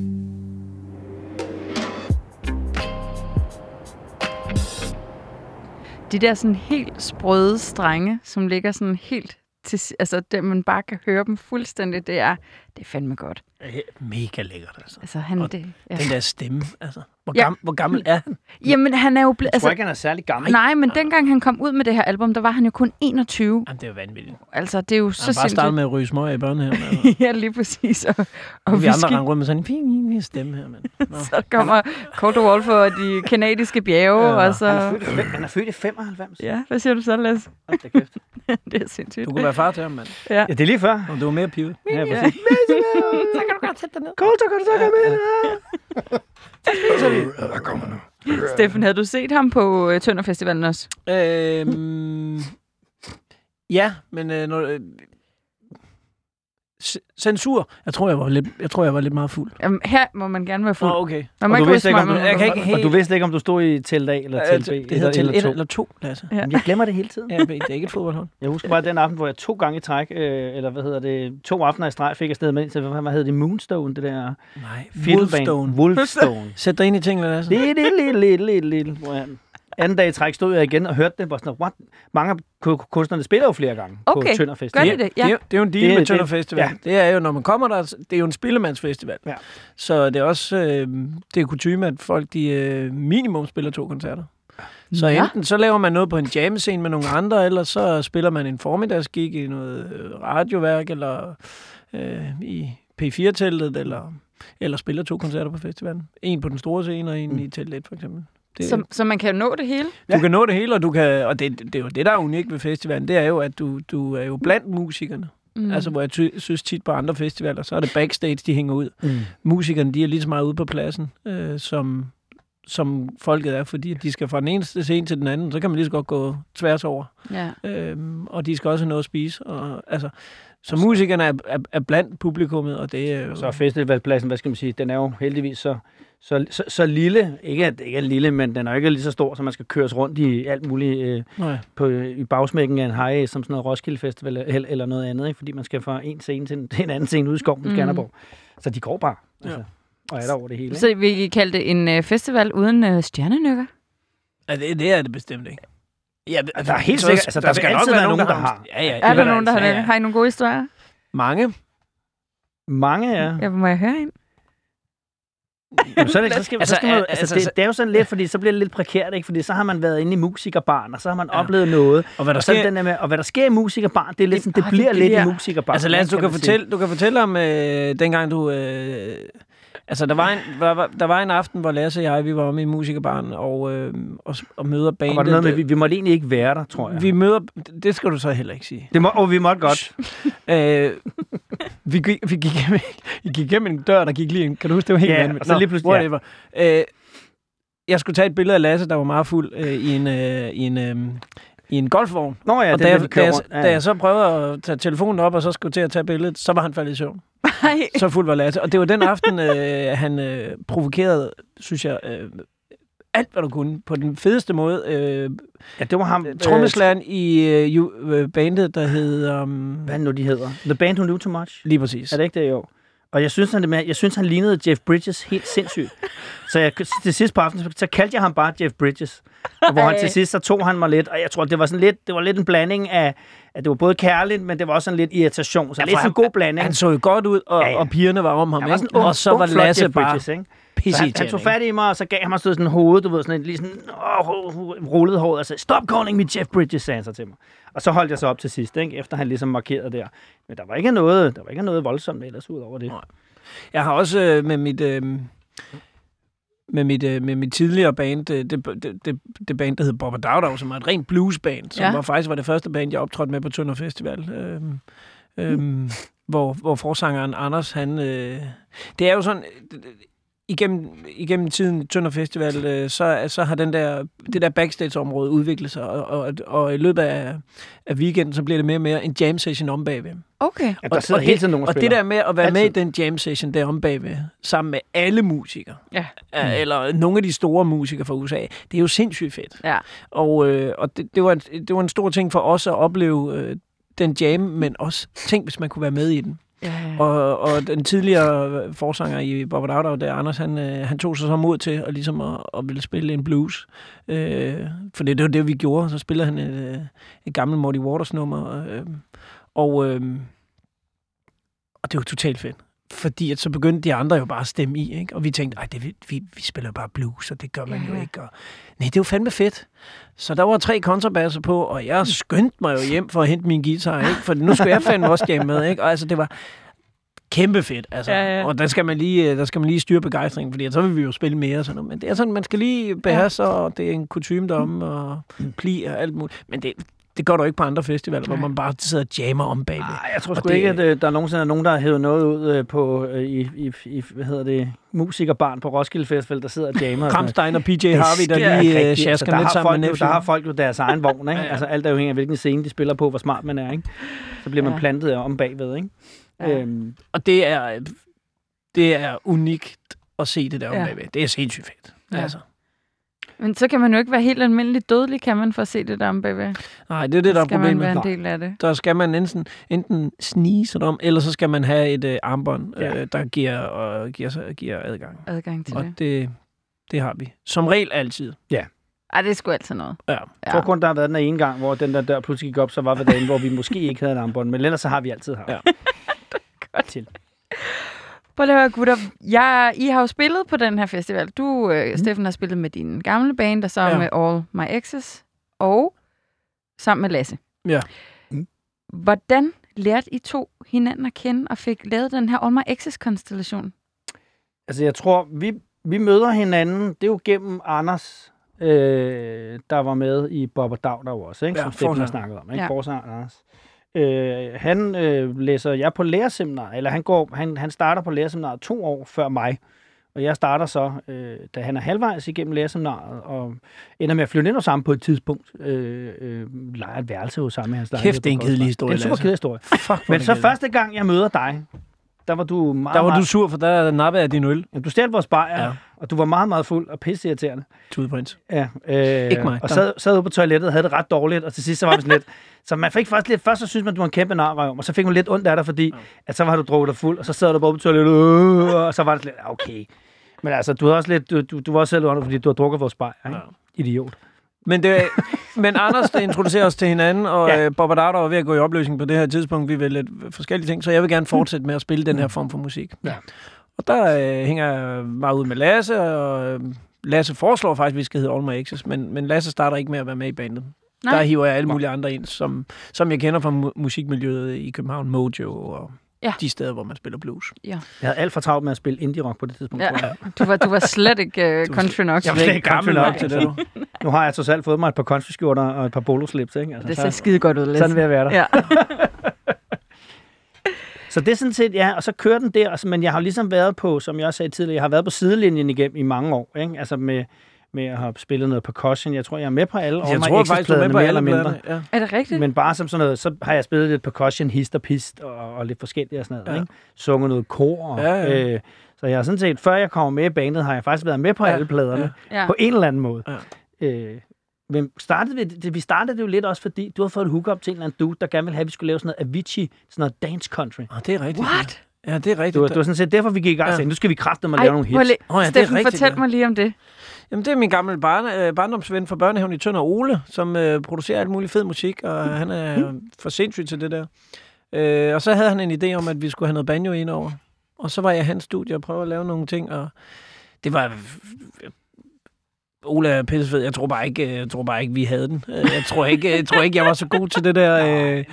Speaker 1: De der sådan helt sprøde strenge, som ligger sådan helt til, altså det, man bare kan høre dem fuldstændig, det er, det er fandme godt.
Speaker 3: Mega lækkert, altså.
Speaker 1: Altså han,
Speaker 3: Og
Speaker 1: det, ja.
Speaker 3: Den der stemme, altså. Hvor,
Speaker 1: Ja.
Speaker 3: gam, hvor gammel er han?
Speaker 1: Jamen han er jo blevet,
Speaker 2: Jeg tror
Speaker 1: altså,
Speaker 2: ikke, han er særlig gammel.
Speaker 1: nej, men dengang han kom ud med det her album, der var han jo kun 21.
Speaker 3: Jamen, det er jo vanvittigt.
Speaker 1: Altså det er jo
Speaker 3: Han
Speaker 1: så
Speaker 3: har bare startet
Speaker 1: sindssygt.
Speaker 3: med at ryge smøger i børnehaven. Altså.
Speaker 1: ja, lige præcis. Og, og
Speaker 3: Og vi andre rendte rundt med sådan en fin, fin, fin stemme her, mand. Nå.
Speaker 1: Så kommer Cold Wall for de kanadiske bjerge,
Speaker 3: Ja,
Speaker 1: og
Speaker 2: Han er,
Speaker 1: så...
Speaker 2: født, han er født i 95.
Speaker 1: Ja, hvad siger du så, Lasse? Det er sindssygt.
Speaker 3: Du kunne være far til ham, mand.
Speaker 1: Ja.
Speaker 2: Ja, det er lige før.
Speaker 3: Og du var mere pivet.
Speaker 2: Ja,
Speaker 1: Ja.
Speaker 2: Præcis.
Speaker 3: Så kan du godt sætte dig ned.
Speaker 2: Cold, så kan du så komme med.
Speaker 4: Der kommer nu.
Speaker 1: Steffen, havde du set ham på øh, Tønder Festivalen også?
Speaker 3: Øhm, ja, men øh, når, øh, censur. Jeg tror, jeg var lidt, jeg tror, jeg var lidt meget fuld.
Speaker 1: Jamen, her må man gerne være fuld.
Speaker 3: Nå, okay.
Speaker 1: Man
Speaker 2: Og du, vidste ikke, om du,
Speaker 3: Jeg kan ikke
Speaker 2: og du vidste ikke, om du stod i telt A eller
Speaker 3: Øh,
Speaker 2: telt B?
Speaker 3: det hedder til
Speaker 2: eller,
Speaker 3: et
Speaker 2: to.
Speaker 3: eller to, Lasse.
Speaker 1: Ja.
Speaker 2: Jamen, Jeg glemmer det hele tiden.
Speaker 3: Ja, det er ikke et fodboldhold.
Speaker 2: Jeg husker bare den aften, hvor jeg to gange i træk, øh, eller hvad hedder det, to aftener i streg fik jeg sted med, så hvad, hvad hedder det, Moonstone, det der
Speaker 3: Nej. Wolfstone.
Speaker 2: Wolfstone.
Speaker 3: Sæt dig ind i tingene, Lasse.
Speaker 2: Lidt, lidt, lidt, lidt, lidt, lidt, hvor han anden dag i træk stod jeg igen og hørte det. Var sådan, what? Mange af ku- kunstnerne spiller jo flere gange
Speaker 1: Okay,
Speaker 2: på Tønder
Speaker 1: Gør
Speaker 2: Festival.
Speaker 1: de det?
Speaker 3: Det, er,
Speaker 1: Ja.
Speaker 3: jo- det er jo en deal
Speaker 2: Det-
Speaker 3: med
Speaker 2: det-
Speaker 3: Tønder Festival.
Speaker 2: ja.
Speaker 3: Det er jo, når man kommer der, det er jo en spillemandsfestival.
Speaker 2: Ja.
Speaker 3: Så det er også øh, det er kutume, at folk de øh, minimum spiller to koncerter. Så
Speaker 1: Ja.
Speaker 3: enten så laver man noget på en jam-scene med nogle andre, eller så spiller man en formiddagsgig i noget øh, radioværk, eller øh, i P4-teltet, eller, eller spiller to koncerter på festivalen. En på den store scene, og en
Speaker 2: Mm.
Speaker 3: i telt 1, for eksempel. Det,
Speaker 1: Så, så man kan jo nå det hele?
Speaker 3: du
Speaker 2: Ja.
Speaker 3: kan nå det hele, og, du kan, og det, det er jo det, der er unikt ved festivalen, det er jo, at du, du er jo blandt musikerne.
Speaker 1: Mm.
Speaker 3: Altså, hvor jeg ty- synes tit på andre festivaler, så er det backstage, de hænger ud.
Speaker 2: Mm.
Speaker 3: Musikerne, de er lige så meget ude på pladsen, øh, som, som folket er, fordi de skal fra den ene scene til den anden, så kan man lige så godt gå tværs over.
Speaker 1: Ja.
Speaker 3: Øhm, og de skal også have noget at spise. Og, altså, så musikerne er, er, er blandt publikummet, og det er jo...
Speaker 2: Så er festivalpladsen, hvad skal man sige, den er jo heldigvis så, så, så, så lille, ikke at ikke er lille, men den er jo ikke lige så stor, så man skal køres rundt i alt muligt øh,
Speaker 3: Nej.
Speaker 2: på, i bagsmækken af en hej, som sådan noget Roskilde Festival eller, eller noget andet, ikke? fordi man skal fra en scene til en, til en anden scene ude i skoven i
Speaker 1: Mm.
Speaker 2: Skanderborg. Så de går bare, altså,
Speaker 3: Ja.
Speaker 2: og er der over det hele.
Speaker 1: Så vil I kalde det en øh, festival uden øh, stjernenykker?
Speaker 3: Ja, det, det er det bestemt ikke. Ja,
Speaker 2: der er helt sikkert- altså, der vil altid være nogen, der har.
Speaker 3: Ja, ja,
Speaker 1: Er
Speaker 3: det
Speaker 1: der nogen, der har det? Har I nogle gode historier?
Speaker 3: Mange.
Speaker 2: Mange er.
Speaker 1: Ja, må jeg høre en?
Speaker 2: Jamen, så, er det, så skal,
Speaker 3: Altså,
Speaker 2: så skal man,
Speaker 3: altså,
Speaker 2: altså, det, det, er jo sådan lidt, fordi så bliver det lidt prekært, ikke? fordi så har man været inde i musikerbarn, og så har man
Speaker 3: Ja.
Speaker 2: oplevet noget.
Speaker 3: Og hvad der
Speaker 2: Og, er det
Speaker 3: sker,
Speaker 2: den der med, og hvad der sker i musikerbarn, det, er lidt sådan, det,
Speaker 1: ah, det
Speaker 2: bliver lidt
Speaker 1: bliver-
Speaker 2: i musikerbarn.
Speaker 3: Altså Lance, du
Speaker 2: kan
Speaker 3: kan, fortælle, du kan fortælle om øh, dengang du... Øh, altså der var, en, der, var, der var en aften, hvor Lasse og jeg, vi var omme i musikerbarn og, øh, og, og møder
Speaker 2: Og
Speaker 3: bandet.
Speaker 2: var det noget med, vi, vi måtte egentlig ikke være der, tror jeg.
Speaker 3: vi møder... Det skal du så heller ikke sige.
Speaker 2: det må, og vi måtte godt.
Speaker 3: øh, vi, gik, vi, gik vi gik igennem en dør, der gik lige ind. Kan du huske, det var helt
Speaker 2: Ja,
Speaker 3: vanvittigt?
Speaker 2: og så
Speaker 3: Nå,
Speaker 2: lige pludselig- ja.
Speaker 3: Whatever. Øh, jeg skulle tage et billede af Lasse, der var meget fuld øh, i en, øh, i en, øh, i en golfvogn.
Speaker 2: Nå ja,
Speaker 3: og da jeg, da, jeg.
Speaker 2: Ja,
Speaker 3: da
Speaker 2: ja.
Speaker 3: jeg så prøvede at tage telefonen op, og så skulle til at tage billedet, så var han faldet i søvn.
Speaker 1: Nej.
Speaker 3: Så fuld var Lasse. Og det var den aften, øh, han øh, provokerede, synes jeg, øh, alt, hvad du kunne, på den fedeste måde. Øh,
Speaker 2: ja, det var ham. øh,
Speaker 3: Trommeslæren i øh, øh, bandet, der hed... Um,
Speaker 2: Hvad det nu, de hedder? The Band Who Knew Too Much.
Speaker 3: lige præcis.
Speaker 2: Er det ikke det, jo? Og jeg synes, han, det med, jeg synes, han lignede Jeff Bridges helt sindssygt. så jeg, til sidst på aftenen, så kaldte jeg ham bare Jeff Bridges. Og hvor han til sidst, så tog han mig lidt, og jeg tror, det var sådan lidt, det var lidt en blanding af, at det var både kærligt, men det var også sådan lidt irritation. Så
Speaker 3: Ja,
Speaker 2: lidt sådan en
Speaker 3: han-
Speaker 2: god blanding.
Speaker 3: Han så jo godt ud, og, ja,
Speaker 2: Ja,
Speaker 3: og pigerne var om ham,
Speaker 2: Han var
Speaker 3: ikke?
Speaker 2: sådan en ung,
Speaker 3: og så var Lasse
Speaker 2: Jeff
Speaker 3: bare
Speaker 2: Bridges, ikke? Så
Speaker 3: pisse
Speaker 2: han, han tog fat i mig, og så gav han mig sådan en hoved, du ved, sådan en, lige sådan, åh, rullet hår, og sagde, stop calling me Jeff Bridges, sagde han så til mig. Og så holdt jeg så op til sidst, ikke? efter han ligesom markerede der. Men der var ikke noget, der var ikke noget voldsomt ellers ud over det.
Speaker 3: Nej. Jeg har også øh, med mit... Øh, med mit, øh, med mit tidligere band, det, det, det, det band, der hed Bobber Dagdag, som var et rent bluesband, som
Speaker 1: Ja.
Speaker 3: var faktisk var det første band, jeg optrådte med på Tønder Festival. Øhm, øhm, hvor, hvor forsangeren Anders, han... Øh, det er jo sådan... Igennem, igennem tiden Tønder Festival, øh, så, så har den der, det der backstage-område udviklet sig, og, og, og i løbet af, af weekenden, så bliver det mere og mere en jam session om bagved.
Speaker 1: Okay.
Speaker 2: Ja, der
Speaker 3: Og-
Speaker 2: sidder
Speaker 3: og
Speaker 2: hele
Speaker 3: det-
Speaker 2: tiden nogen og,
Speaker 3: Og det der med at være med i
Speaker 2: Altid.
Speaker 3: den jam session der om bagved, sammen med alle musikere,
Speaker 1: Ja.
Speaker 3: mm. eller nogle af de store musikere fra USA, det er jo sindssygt fedt.
Speaker 1: Ja.
Speaker 3: Og, øh, og det, det, var en, det var en stor ting for os at opleve øh, den jam, men også tænk, hvis man kunne være med i den.
Speaker 1: Ja.
Speaker 3: Og, og den tidligere forsanger i Bob Dagdag, der Anders, han, øh, han tog sig så mod til at, ligesom at, at ville spille en blues. Øh, for det, det var det, vi gjorde. Så spillede han et, øh, et gammelt Morty Waters nummer. Øh, og, øh, og det var totalt fedt. Fordi at så begyndte de andre jo bare at stemme i, ikke? Og vi tænkte, det, vi, vi, vi spiller bare blues, og det gør man
Speaker 1: Ja.
Speaker 3: jo ikke. Og, nej, det var fandme fedt. Så der var tre kontrabasser på, og jeg skyndte mig jo hjem for at hente min guitar, ikke? For nu skulle jeg fandme også hjem med, ikke? Og altså, det var kæmpe fedt, altså.
Speaker 1: Ja, ja.
Speaker 3: Og der skal man lige, øh, der skal man lige styre begejstringen, fordi så vil vi jo spille mere og sådan noget. Men det er sådan, man skal lige beherske, ja. og det er en kutume derom, og pli og alt muligt. Men det, det gør du ikke på andre festivaler, hvor
Speaker 1: Nej.
Speaker 3: man bare sidder og jammer om bagved.
Speaker 2: Ej, jeg tror sgu
Speaker 3: det-
Speaker 2: ikke, at øh, der er nogensinde er nogen, der har hævet noget ud øh, på, øh, i, i, i, hvad hedder det, musikerbarn på Roskilde Festival, der sidder og jammer.
Speaker 3: Kramstein og PJ Harvey, der lige øh,
Speaker 2: rigtigt.
Speaker 3: sjasker
Speaker 2: der
Speaker 3: lidt
Speaker 2: har
Speaker 3: sammen
Speaker 2: folk
Speaker 3: med Nephew.
Speaker 2: Der har folk jo deres egen vogn, ikke?
Speaker 3: Ja, ja.
Speaker 2: Altså alt afhængig af, hvilken scene de spiller på, hvor smart man er, ikke? Så bliver man
Speaker 1: Ja.
Speaker 2: plantet om bagved, ikke?
Speaker 1: Ja.
Speaker 2: Øhm,
Speaker 3: Og det er, det er unikt at se det der om
Speaker 1: Ja.
Speaker 3: bagved. Det er sindssygt fedt.
Speaker 1: Ja.
Speaker 3: Altså.
Speaker 1: Men så kan man jo ikke være helt almindelig dødelig, kan man, for at se det der om bagved.
Speaker 3: Nej, det er det, der er
Speaker 1: skal man
Speaker 3: problemet.
Speaker 1: være en del af det.
Speaker 3: Der skal man enten, enten snige sig om, eller så skal man have et øh, armbånd,
Speaker 2: Ja.
Speaker 3: øh, der giver, og giver, sig- giver adgang.
Speaker 1: Adgang til
Speaker 3: Og
Speaker 1: det.
Speaker 3: det, det har vi. Som regel altid.
Speaker 1: Ej, det er sgu altid noget.
Speaker 3: Ja.
Speaker 2: Jeg tror kun, der har været den ene gang, hvor den der dør pludselig gik op, så var vi derinde, hvor vi måske ikke havde en armbånd, men ellers så har vi altid haft.
Speaker 3: Ja.
Speaker 2: Godt til.
Speaker 1: Prøv lige at høre, gutter. Jeg, I har jo spillet på den her festival. Du, øh, mm. Steffen, har spillet med din gamle band, og så ja. Med All My Exes, og sammen med Lasse.
Speaker 3: Ja.
Speaker 2: Mm.
Speaker 1: Hvordan lærte I to hinanden at kende, og fik lavet den her All My Exes-konstellation?
Speaker 2: Altså, jeg tror, vi, vi møder hinanden, det er jo gennem Anders, øh, der var med i Bob og Dag der også, ikke?
Speaker 3: Ja,
Speaker 2: som Steffen har snakket om. Ikke?
Speaker 1: Ja.
Speaker 2: Anders. Øh, han øh, læser jeg på lærerseminar, eller han, går, han, han starter på lærerseminar to år før mig. Og jeg starter så, øh, da han er halvvejs igennem læreseminaret, og ender med at flytte ind hos ham på et tidspunkt. Øh, øh, leger et værelse hos ham i hans lejlighed
Speaker 3: Kæft, det er en kedelig historie,
Speaker 2: Det er en super kedelig historie.
Speaker 3: Fuck,
Speaker 2: Men så første gang, jeg møder dig, der var du meget,
Speaker 3: Der var
Speaker 2: meget,
Speaker 3: du sur, for der nappede jeg din øl.
Speaker 2: Jamen, du stjal vores bajer,
Speaker 3: Ja.
Speaker 2: ja. og du var meget, meget fuld og pisseirriterende.
Speaker 3: Tudeprins.
Speaker 2: Ja, øh,
Speaker 3: Ikke mig.
Speaker 2: Og sad, sad ude på toilettet og havde det ret dårligt, og til sidst så var vi sådan lidt... Så man fik først lidt... Først så synes man, du var en kæmpe narrøv, og så fik man lidt ondt af dig, fordi at så var du drukket dig fuld, og så sad du bare på toilettet, øh, og så var det lidt, ja, okay. Men altså, du, havde også lidt, du, du, du var også selv under, fordi du har drukket vores bajer, ikke?
Speaker 3: Ja.
Speaker 2: Idiot.
Speaker 3: Men, det, men Anders, der introducerer os til hinanden, og
Speaker 2: Ja.
Speaker 3: ja. Bob og Dagder var ved at gå i opløsning på det her tidspunkt. Vi vil lidt forskellige ting, så jeg vil gerne fortsætte med at spille den her form for musik.
Speaker 2: Ja.
Speaker 3: Og der øh, hænger jeg meget ud med Lasse, og øh, Lasse foreslår faktisk, at vi skal hedde All My Exes, men, men Lasse starter ikke med at være med i bandet.
Speaker 1: Nej.
Speaker 3: Der hiver jeg alle mulige andre ind, som, som jeg kender fra mu- musikmiljøet i København, Mojo og
Speaker 1: Ja.
Speaker 3: ja. de steder, hvor man spiller blues.
Speaker 2: Jeg havde alt for travlt med at spille indie-rock på det tidspunkt.
Speaker 1: Ja. Du var, du var slet ikke uh, country nok.
Speaker 2: Jeg var slet ikke
Speaker 3: gammel nok til det, du.
Speaker 2: Nu har jeg trods alt fået mig et par country-skjorter og et par poloslips, ikke? Altså,
Speaker 1: Det
Speaker 2: så-
Speaker 1: ser skide godt ud, Lasse.
Speaker 2: Sådan vil jeg være der.
Speaker 1: Ja.
Speaker 2: Så det er sådan set, ja, og så kører den der, altså, men jeg har ligesom været på, som jeg også sagde tidligere, jeg har været på sidelinjen igennem i mange år, ikke? Altså med, med at have spillet noget percussion. Jeg tror, jeg er med på alle
Speaker 3: Jeg tror faktisk, du er med på
Speaker 2: mere
Speaker 3: alle
Speaker 2: eller mindre.
Speaker 3: pladerne. Ja.
Speaker 1: Er det rigtigt?
Speaker 2: Men bare som sådan noget, så har jeg spillet lidt percussion, hist og pist, og, og lidt forskelligt og sådan noget,
Speaker 3: Ja.
Speaker 2: ikke? Sunget noget kor. Og,
Speaker 3: Ja, ja.
Speaker 2: Øh, så jeg har sådan set, før jeg kommer med i bandet, har jeg faktisk været med på
Speaker 3: Ja,
Speaker 2: alle pladerne,
Speaker 1: ja.
Speaker 2: på en eller anden måde.
Speaker 3: Ja.
Speaker 2: Øh, men startede vi, det, vi startede det jo lidt også, fordi du har fået et hookup til en eller anden dude, der gerne ville have, at vi skulle lave sådan noget Avicii, sådan noget dance country.
Speaker 3: Oh, det er rigtigt.
Speaker 1: What?
Speaker 3: Ja, det er rigtigt.
Speaker 2: Det var, det var sådan set derfor, vi gik i gang og
Speaker 3: Ja.
Speaker 2: sagde, nu skal vi kræfte med at
Speaker 1: Ej,
Speaker 2: lave nogle hits.
Speaker 1: lige-
Speaker 3: Åh, ja, det er
Speaker 1: Steffen,
Speaker 3: rigtigt,
Speaker 1: fortæl
Speaker 3: ja.
Speaker 1: mig lige om det.
Speaker 3: Jamen, det er min gamle barne, øh, barndomsven fra børnehaven i Tønder, Ole, som øh, producerer alt muligt fed musik, og han er for sindssyg til det der. Øh, og så havde han en idé om, at vi skulle have noget banjo ind over. Og så var jeg i hans studie og prøvede at lave nogle ting, og det var... Ole er pissefed. Jeg tror bare ikke, jeg tror bare ikke vi havde den. Øh, Jeg tror ikke, jeg tror ikke, jeg var så god til det der.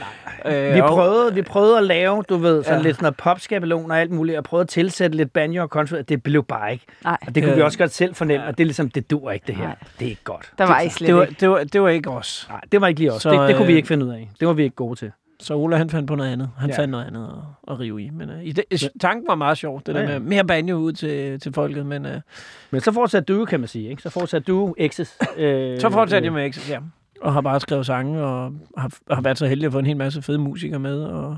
Speaker 3: Øh, øh,
Speaker 2: Vi prøvede, vi prøvede at lave, du ved, sådan
Speaker 3: Ja.
Speaker 2: lidt sådan noget popskabelon og alt muligt, og prøvede at tilsætte lidt banjo og country, og det blev bare ikke.
Speaker 1: Nej,
Speaker 2: Og det kunne
Speaker 3: Ja.
Speaker 2: vi også godt selv fornemme, og det er ligesom, det dur ikke det her.
Speaker 1: Nej.
Speaker 2: Det er ikke godt.
Speaker 1: der var I slet
Speaker 3: det, var,
Speaker 1: ikke.
Speaker 3: det, var, det var ikke os.
Speaker 2: Nej, det var ikke lige os.
Speaker 3: Så,
Speaker 2: det, det kunne vi
Speaker 3: øh,
Speaker 2: ikke finde ud af. Det var vi ikke gode til.
Speaker 3: Så Ola, han fandt på noget andet. Han
Speaker 2: Ja.
Speaker 3: fandt noget andet at, at rive i. Men uh, i det, tanken var meget sjov, det
Speaker 2: Ja,
Speaker 3: der med mere banjo ud til, til folket. Men uh,
Speaker 2: Men så fortsatte du, kan man sige, ikke? Så fortsatte du X's. Øh,
Speaker 3: så fortsatte jeg med Exit, ja. Og har bare skrevet sange, og har, har været så heldig at få en hel masse fede musikere med, og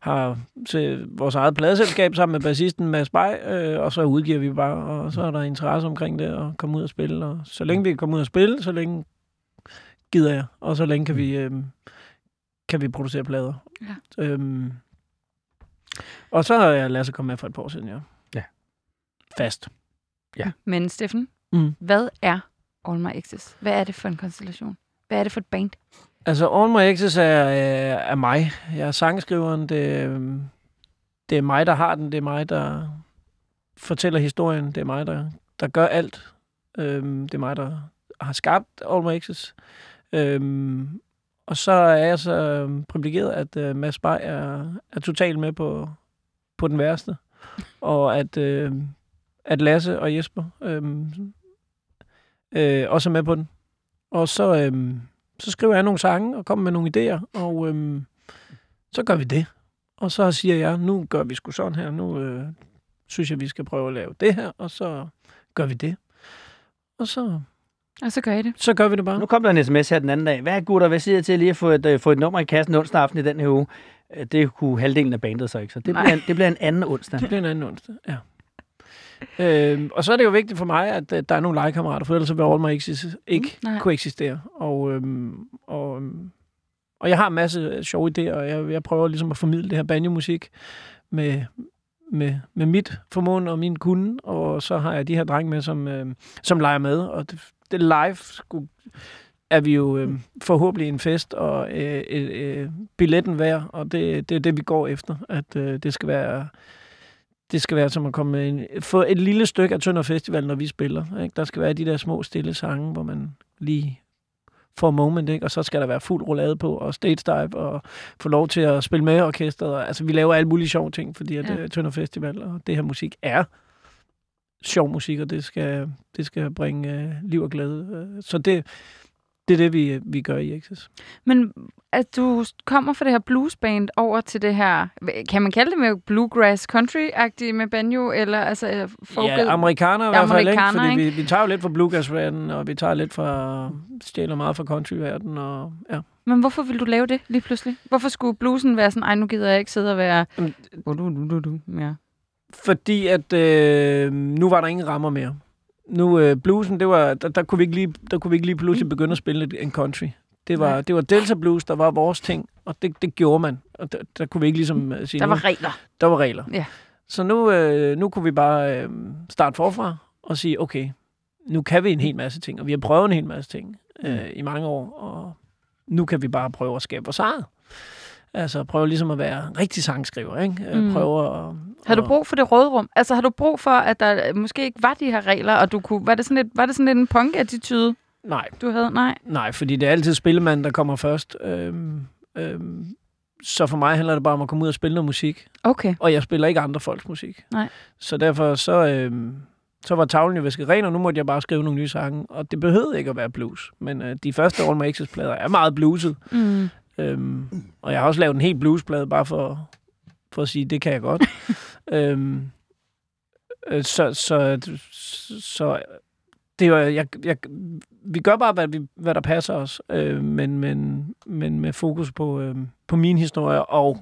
Speaker 3: har til vores eget pladeselskab sammen med bassisten Mads Bay, øh, og så udgiver vi bare, og så er der interesse omkring det, og komme ud og spille. Og så længe vi kan komme ud og spille, så længe gider jeg, og så længe kan vi, øh, kan vi producere plader.
Speaker 1: Ja.
Speaker 3: Øhm, og så har jeg Lasse kommet med for et par år siden, ja.
Speaker 2: Ja.
Speaker 3: Fast.
Speaker 1: Men Steffen,
Speaker 3: Mm.
Speaker 1: hvad er All My Exes? Hvad er det for en konstellation? Hvad er det for et band?
Speaker 3: Altså, All My Exes er, øh, er mig. Jeg er sangskriveren. Det, øh, det er mig, der har den. Det er mig, der fortæller historien. Det er mig, der, der gør alt. Øhm, det er mig, der har skabt All My Exes. Øhm, og så er jeg så øhm, privilegeret, at øh, Mads Bay er, er totalt med på, på den værste. Og at, øh, at Lasse og Jesper øh, øh, også er med på den. Og så, øh, så skriver jeg nogle sange og kommer med nogle idéer, og øh, så gør vi det. Og så siger jeg, nu gør vi sgu sådan her, nu øh, synes jeg, vi skal prøve at lave det her, og så gør vi det. Og så,
Speaker 1: og så gør I det.
Speaker 3: så gør vi det bare.
Speaker 2: Nu kom der en sms her den anden dag. Hvad er gutter, hvad siger jeg til lige at få et, øh, få et nummer i kassen onsdag aften i den her uge? Øh, Det kunne halvdelen af bandet så ikke, så det
Speaker 1: Nej.
Speaker 2: bliver, en, det bliver en anden onsdag.
Speaker 3: Det bliver en anden onsdag, ja. Øhm, og så er det jo vigtigt for mig, at øh, der er nogle legekammerater, for ellers så vil All My Exes ikke
Speaker 1: Mm, nej.
Speaker 3: mm, kunne eksistere. Og, øhm, og, øhm, og jeg har en masse sjove idéer, og jeg, jeg prøver ligesom at formidle det her banjo-musik med, med, med mit formåen og min kunde, og så har jeg de her drenge med, som, øh, som leger med, og det, det live skulle, er vi jo øh, forhåbentlig en fest og øh, øh, øh, billetten værd, og det, det er det, vi går efter. At øh, det skal være det skal være som at komme en, få et lille stykke af Tønder Festival, når vi spiller. Ikke? Der skal være de der små stille sange, hvor man lige får moment, ikke? og så skal der være fuld roulade på, og stage dive, og få lov til at spille med orkestret. Altså, vi laver alle mulige sjove ting, fordi at,
Speaker 1: Ja.
Speaker 3: ja. Tønder Festival og det her musik er sjov musik, og det skal, det skal bringe øh, liv og glæde. Øh, Så det, det er det, vi, vi gør i Access.
Speaker 1: Men at du kommer fra det her bluesband over til det her, kan man kalde det med bluegrass country-agtigt med banjo, eller altså øh, folket?
Speaker 3: Ja, amerikaner i hvert fald, ikke? Fordi
Speaker 1: ikke?
Speaker 3: vi, vi tager jo lidt fra bluegrass-verdenen, og vi tager lidt fra, stjæler meget fra country-verdenen, og ja.
Speaker 1: Men hvorfor vil du lave det lige pludselig? Hvorfor skulle bluesen være sådan, ej, nu gider jeg ikke sidde og være...
Speaker 3: Jamen,
Speaker 1: Du, du, du, du, ja.
Speaker 3: Fordi at øh, nu var der ingen rammer mere. Nu øh, bluesen, det var, der, der, kunne vi ikke lige, der kunne vi ikke lige pludselig begynde at spille en country. Det var, det var Delta Blues, der var vores ting, og det, det gjorde man. Og der, der kunne vi ikke ligesom øh, sige,
Speaker 1: Der
Speaker 3: nu,
Speaker 1: var regler.
Speaker 3: der var regler.
Speaker 1: Ja.
Speaker 3: Så nu, øh, nu kunne vi bare øh, starte forfra og sige, okay, nu kan vi en hel masse ting, og vi har prøvet en hel masse ting øh, i mange år, og nu kan vi bare prøve at skabe vores eget. Altså prøve ligesom at være rigtig sangskriver, ikke?
Speaker 1: Mm.
Speaker 3: Mm. Prøve at...
Speaker 1: Har du brug for det rådrum? Altså, har du brug for, at der måske ikke var de her regler, og du kunne... Var det sådan lidt, var det sådan lidt en punk-attitude,
Speaker 3: Nej,
Speaker 1: du havde? Nej.
Speaker 3: Nej, fordi det er altid spillemanden, der kommer først. Øhm, øhm, så for mig handler det bare om at komme ud og spille noget musik.
Speaker 1: Okay.
Speaker 3: Og jeg spiller ikke andre folks musik.
Speaker 1: Nej.
Speaker 3: Så derfor så, øhm, så var tavlen jo væsket ren, og nu måtte jeg bare skrive nogle nye sange. Og det behøvede ikke at være blues. Men øh, de første All My Exes-plader er meget bluset.
Speaker 1: Mm.
Speaker 3: Øhm, og jeg har også lavet en helt bluesplade, bare for, for at sige, det kan jeg godt. øhm, øh, så, så, så det er jeg, jeg, vi gør bare, hvad, vi, hvad der passer os, øh, men, men, men med fokus på, øh, på min historie, og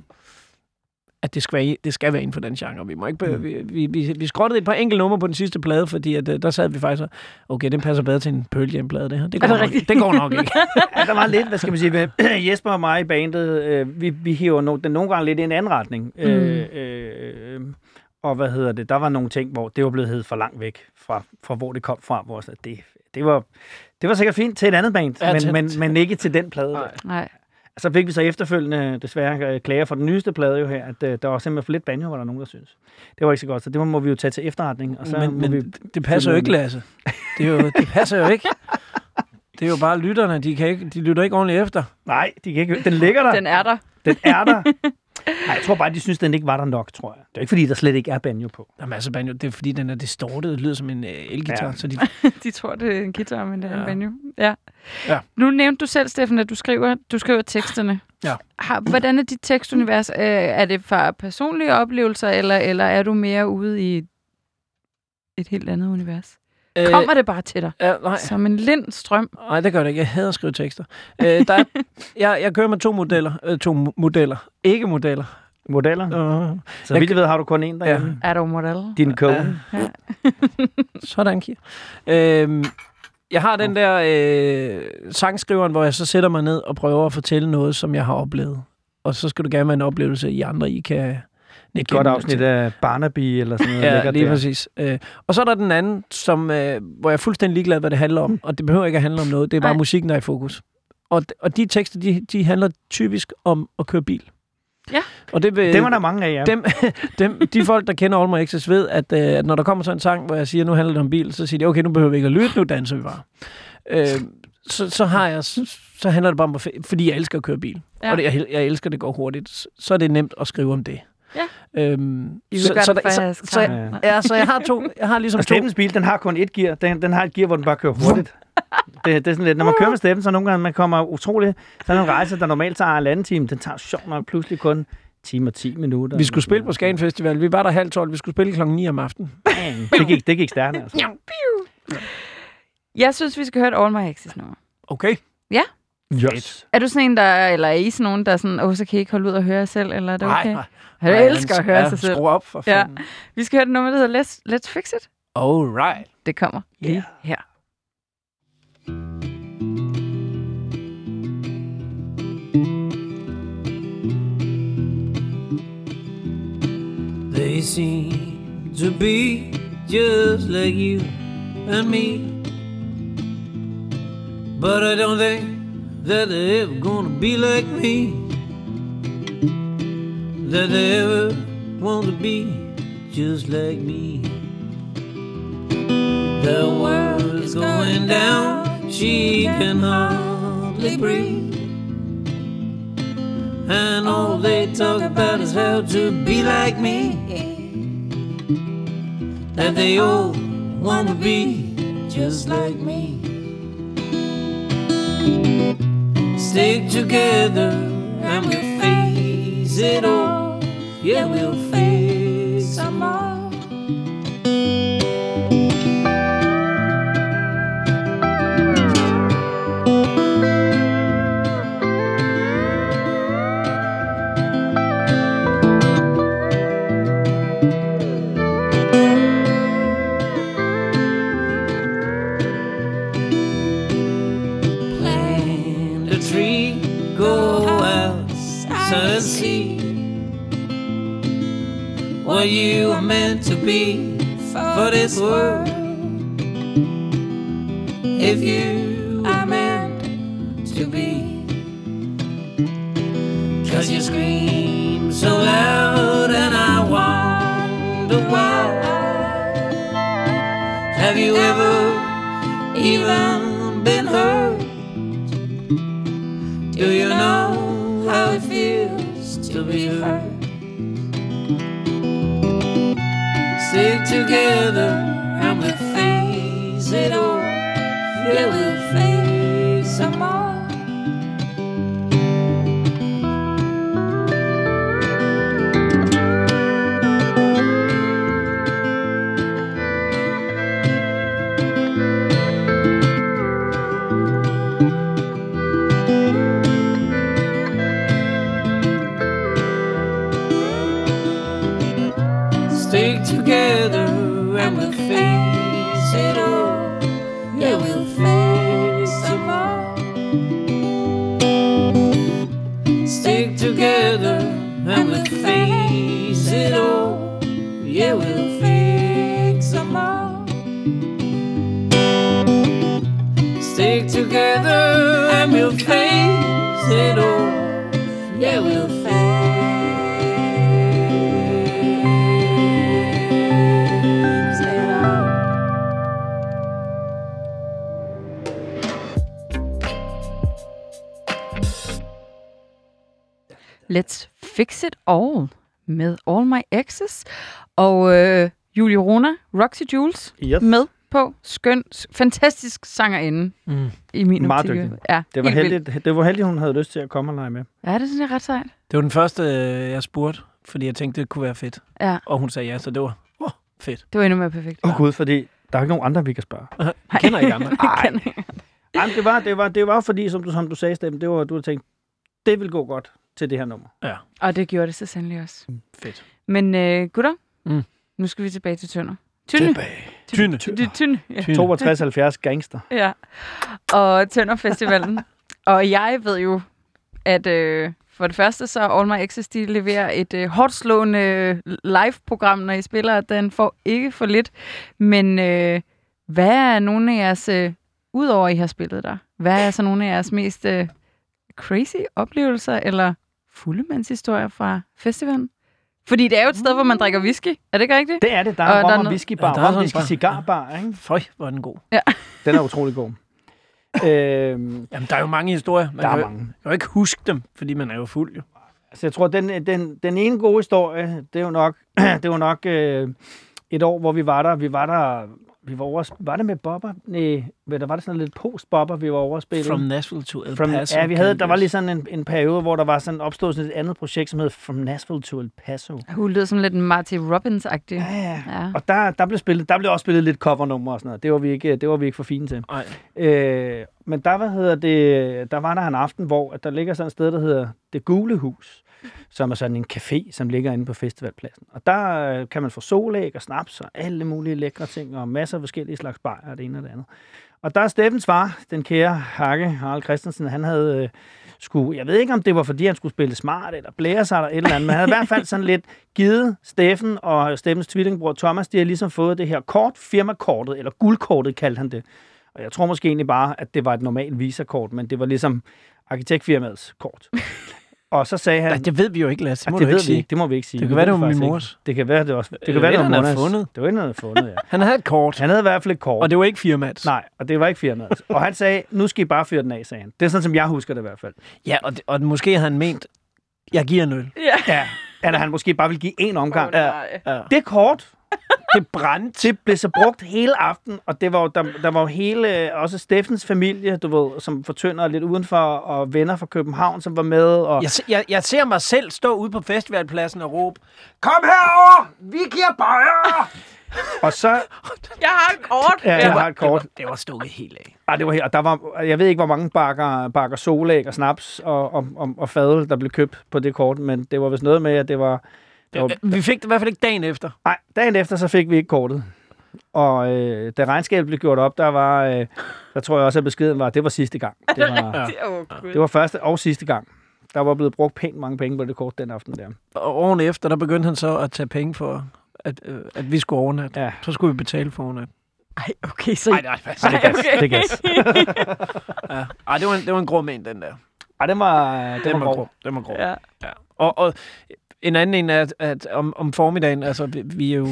Speaker 3: at det skal, være, det skal være inden for den genre. Vi, må ikke,
Speaker 2: Mm.
Speaker 3: vi, vi, vi, vi skrottede et par enkelte numre på den sidste plade, fordi at, øh, der sad vi faktisk og, okay, den passer bedre til en Pearl Jam-plade, det her. Det går,
Speaker 1: det
Speaker 3: nok, det går nok ikke.
Speaker 2: Ja, der var lidt, hvad skal man sige, med Jesper og mig i bandet, øh, vi, vi hiver no, den nogle gange lidt i en anden retning. Mm. Øh, øh, og hvad hedder det, der var nogle ting, hvor det var blevet heddet for langt væk fra, fra hvor det kom fra. Hvor så det, det, var, det var sikkert fint til et andet band,
Speaker 3: Ja,
Speaker 2: men, men, men ikke til den plade.
Speaker 3: Nej.
Speaker 1: Nej.
Speaker 2: Så fik vi så efterfølgende desværre øh, klager for den nyeste plade jo her, at øh, der var simpelthen for lidt banjo, var der nogen, der synes. Det var ikke så godt, så det må vi jo tage til efterretning. Og så
Speaker 3: men, men
Speaker 2: vi,
Speaker 3: det passer jo ikke, Lasse. Det, er jo, det passer jo ikke. Det er jo bare lytterne, de, kan ikke, de lytter ikke ordentligt efter.
Speaker 2: nej, de kan ikke, den ligger der.
Speaker 1: Den er der.
Speaker 2: Den er der. Nej, jeg tror bare, de synes, den ikke var der nok, tror jeg. Det er ikke, fordi der slet ikke er banjo på.
Speaker 3: Der er masser af banjo. Det er fordi, den er distortet. Det lyder som en uh, elgitar.
Speaker 2: Ja.
Speaker 3: Så de,
Speaker 1: De tror, det er en guitar, men det er en
Speaker 3: Ja.
Speaker 1: banjo. Ja.
Speaker 3: Ja.
Speaker 1: Nu nævnte du selv, Steffen, at du skriver, du skriver teksterne.
Speaker 3: Ja.
Speaker 1: Har, hvordan er dit tekstunivers? Øh, er det fra personlige oplevelser, eller, eller er du mere ude i et helt andet univers? Kommer det bare til dig?
Speaker 3: Øh, ja, nej,
Speaker 1: Som en lind strøm?
Speaker 3: nej, det gør det ikke. Jeg hader at skrive tekster. Øh, der er, jeg, jeg kører med to modeller. Øh, to mo- modeller. Ikke modeller.
Speaker 2: Modeller.
Speaker 3: Uh,
Speaker 2: Så vidt jeg ved, har du kun én derhjemme.
Speaker 1: Er du model?
Speaker 2: Din kone.
Speaker 3: Ja. Sådan, Kier. Øhm, jeg har den der øh, sangskriveren, hvor jeg så sætter mig ned og prøver at fortælle noget, som jeg har oplevet. Og så skal du gerne være en oplevelse, I andre I kan...
Speaker 2: Et godt afsnit af Barnaby eller sådan noget.
Speaker 3: Ja,
Speaker 2: lækkert
Speaker 3: lige
Speaker 2: der.
Speaker 3: præcis. Øh, og så er der den anden, som, øh, hvor jeg er fuldstændig ligeglad, hvad det handler om. Og det behøver ikke at handle om noget. Det er bare
Speaker 1: Nej.
Speaker 3: musikken, der er i fokus. Og, og de tekster, de, de handler typisk om at køre bil.
Speaker 1: Ja.
Speaker 3: Og det vil,
Speaker 2: Dem er der mange af, ja.
Speaker 3: dem, dem, de folk, der kender My Exes, ved, at, øh, at når der kommer sådan en sang, hvor jeg siger, nu handler det om bil, så siger de, okay, nu behøver vi ikke at lytte, nu danser vi bare. Øh, så, så, har jeg, så, handler det bare om, fordi jeg elsker at køre bil.
Speaker 1: Ja.
Speaker 3: Og det, jeg, jeg elsker, at det går hurtigt. Så, så er det nemt at skrive om det.
Speaker 1: Ja.
Speaker 3: Øhm, så, så, der- så, så, jeg, ja, så jeg har to, jeg har ligesom
Speaker 2: Og
Speaker 3: to,
Speaker 2: Steffens bil, den har kun et gear. Den, den har et gear, hvor den bare kører hurtigt. Det, det er sådan lidt, når man kører med Steffen, så nogle gange man kommer utrolig... Sådan en rejse, der normalt tager en anden time, den tager sjovt nok pludselig kun en time og 10 minutter.
Speaker 3: vi skulle spille på Skagen Festival. Vi var der halv tolv. Vi skulle spille klokken 9 om aftenen.
Speaker 2: Det gik, det gik stærkt, altså.
Speaker 1: Jeg synes, vi skal høre et All My Exes nummer.
Speaker 3: Okay.
Speaker 2: Yes.
Speaker 1: Er du sådan en, der, eller er I sådan nogen, der er sådan, åh, så kan I ikke holde ud og høre jer selv, eller er det okay?
Speaker 3: nej.
Speaker 1: Jeg elsker at høre sig selv.
Speaker 3: Skru op for
Speaker 1: Ja.
Speaker 3: fanden.
Speaker 1: Vi skal høre et nummer, der hedder Let's, Let's Fix It.
Speaker 3: All right.
Speaker 1: Det kommer lige
Speaker 2: Ja.
Speaker 1: her.
Speaker 5: They seem to be just like you and me.
Speaker 3: But I don't think that they're ever gonna be like me. That they ever want to be just like me. The world is going down, she can hardly breathe. And all they talk about is how to be like me. That they all want to be just like me. Stick together and we'll face it all. Yeah, we'll face what you are meant to be for this world. If you are meant to be, cause you scream so loud, and I wonder why. Have you ever even All
Speaker 1: med All My Exes. Og øh, Julie Rona, Roxy Jules,
Speaker 2: Yes.
Speaker 1: med på skøn, fantastisk sangerinde
Speaker 6: Mm.
Speaker 1: i min
Speaker 2: Meget
Speaker 1: optik.
Speaker 2: dygtig.
Speaker 1: Ja,
Speaker 2: Det var, heldigt, det var heldigt, hun havde lyst til at komme og lege med.
Speaker 1: Ja, det synes jeg er ret sejt.
Speaker 6: Det var den første, øh, jeg spurgte, fordi jeg tænkte, det kunne være fedt.
Speaker 1: Ja,
Speaker 6: Og hun sagde ja, så det var oh, fedt.
Speaker 1: det var endnu mere perfekt.
Speaker 2: Åh oh, gud, fordi der er ikke nogen andre, vi kan spørge.
Speaker 6: Jeg kender ikke andre.
Speaker 1: Jeg kan ikke.
Speaker 2: Ej, men det var, det var, det var fordi, som du, som du sagde, Steffen, det var, du havde tænkt, det vil gå godt til det her nummer.
Speaker 1: Og det gjorde det så sandelig også.
Speaker 6: Fedt.
Speaker 1: Men øh, gutter,
Speaker 6: Mm.
Speaker 1: nu skal vi tilbage til Tønder. Tynde.
Speaker 6: Tynde.
Speaker 1: Tynde. Tynde. Ja.
Speaker 6: Tynde.
Speaker 2: 62 gangster.
Speaker 1: ja. Og Tønder Festivalen. og jeg ved jo, at øh, for det første, så All My Exes, de leverer et øh, hårdt slående live-program, når I spiller, at den får ikke for lidt. Men øh, hvad er nogle af jeres, øh, udover I har spillet der, hvad er så nogle af jeres mest øh, crazy oplevelser eller fuldemandshistorier fra festivalen? Fordi det er jo et sted, hvor man drikker whisky. Er det ikke rigtigt?
Speaker 2: Det er det. Der
Speaker 1: Og
Speaker 2: er
Speaker 1: der er
Speaker 2: rom og
Speaker 1: noget-
Speaker 2: whisky bar.
Speaker 6: Ja, der er
Speaker 2: rom, whisky,
Speaker 6: bar.
Speaker 2: cigarbar, ikke?
Speaker 6: Føj, hvor er den god.
Speaker 2: Den er utrolig god. øhm,
Speaker 6: Jamen, der er jo mange historier. Man
Speaker 2: der er
Speaker 6: kan, jo-
Speaker 2: mange.
Speaker 6: kan jo ikke huske dem, fordi man er jo fuld, jo.
Speaker 2: Altså, jeg tror, den, den, den ene gode historie, det er jo nok, det var nok øh, et år, hvor vi var der. Vi var der, vi var over, var det med Bobber? Nej, der var det sådan lidt post-Bobber, vi var over at spille.
Speaker 6: From Nashville to El
Speaker 2: From,
Speaker 6: Paso.
Speaker 2: ja, vi havde, der var lige sådan en, en periode, hvor der var sådan opstået sådan et andet projekt, som hed From Nashville to El Paso.
Speaker 1: Hun lyder som lidt en Marty Robbins-agtig.
Speaker 2: Ja, ja.
Speaker 1: Ja.
Speaker 2: Og der, der, blev spillet, der blev også spillet lidt covernummer og sådan noget. Det var vi ikke, det var vi ikke for fine til.
Speaker 6: Nej.
Speaker 2: Øh, men der, hvad hedder det, der var der en aften, hvor at der ligger sådan et sted, der hedder Det Gule Hus, som er sådan en café, som ligger inde på festivalpladsen. Og der øh, kan man få solæg og snaps og alle mulige lækre ting, og masser af forskellige slags bajer og det ene og det andet. Og der er Steffens far, den kære Hakke Harald Christensen, han havde øh, skulle, jeg ved ikke om det var fordi, han skulle spille smart eller blære sig eller et eller andet, men han havde i hvert fald sådan lidt givet Steffen og Steffens tvillingbror Thomas, de har ligesom fået det her kort, firmakortet, eller guldkortet kaldte han det. Og jeg tror måske egentlig bare, at det var et normalt visakort, men det var ligesom arkitektfirmaets kort og så sagde han...
Speaker 3: Nej, det ved vi jo ikke, Lasse. Det
Speaker 2: "Ah,
Speaker 3: må
Speaker 2: det
Speaker 3: du
Speaker 2: ved
Speaker 3: ikke
Speaker 2: vi
Speaker 3: sige.
Speaker 2: ikke. Det må vi ikke sige.
Speaker 3: Det kan
Speaker 2: Vi
Speaker 3: være, det var min
Speaker 2: ikke.
Speaker 3: mors.
Speaker 2: Det kan være, det også. Det kan være, det var Monas.
Speaker 3: fundet.
Speaker 2: Det var et, han havde fundet, ja.
Speaker 3: Han havde et kort,
Speaker 2: Han havde i hvert fald et kort.
Speaker 3: og det var ikke firmaets.
Speaker 2: Nej, og det var ikke firmaet. og han sagde, nu skal I bare fyre den af, sagde han. Det er sådan, som jeg husker det i hvert fald.
Speaker 3: Ja, og, det, og måske havde han ment, jeg giver en øl.
Speaker 1: Ja.
Speaker 2: Ja. Eller han måske bare ville give en omgang. Ja.
Speaker 1: nej.
Speaker 3: Ja.
Speaker 2: Det kort,
Speaker 3: Det brændte.
Speaker 2: det blev så brugt hele aften, og det var jo, der, der var jo hele, også Steffens familie, du ved, som fortynder lidt udenfor, og venner fra København, som var med, og
Speaker 3: Jeg, jeg, jeg ser mig selv stå ude på festivalpladsen og råbe, Kom herover, vi giver bajer!
Speaker 2: og så,
Speaker 1: Jeg har et kort.
Speaker 2: ja, jeg har et
Speaker 3: Det var,
Speaker 2: kort,
Speaker 3: det var stukket helt af.
Speaker 2: Ej, det var helt, og der var, jeg ved ikke, hvor mange bakker, bakker solæg og snaps og, og, og, og fadel, der blev købt på det kort, men det var vist noget med, at det var, det var
Speaker 3: Vi fik det i hvert fald ikke dagen efter.
Speaker 2: Nej, dagen efter, så fik vi ikke kortet. Og øh, da regnskabet blev gjort op, der var, øh, der tror jeg også, at beskeden var, at det var sidste gang. Det var,
Speaker 3: Ja.
Speaker 2: Det var første og sidste gang. Der var blevet brugt pænt mange penge på det kort den aften der.
Speaker 3: Og åren efter, der begyndte han så at tage penge for, at, øh, at vi skulle overnatte.
Speaker 2: Ja.
Speaker 3: Så skulle vi betale for overnat.
Speaker 1: Ej, okay, så...
Speaker 3: Nej, nej,
Speaker 2: Ej, det er gas.
Speaker 1: okay.
Speaker 2: Det er gas.
Speaker 3: ja. Ej, det var en, det var en grå mænd, den der.
Speaker 2: Ej, den var, den
Speaker 3: Den
Speaker 2: var
Speaker 3: var
Speaker 2: grov.
Speaker 3: grå. Den var grå.
Speaker 1: Ja.
Speaker 3: Ja. Og, og en anden en er, at, at om, om formiddagen, altså vi, vi er jo...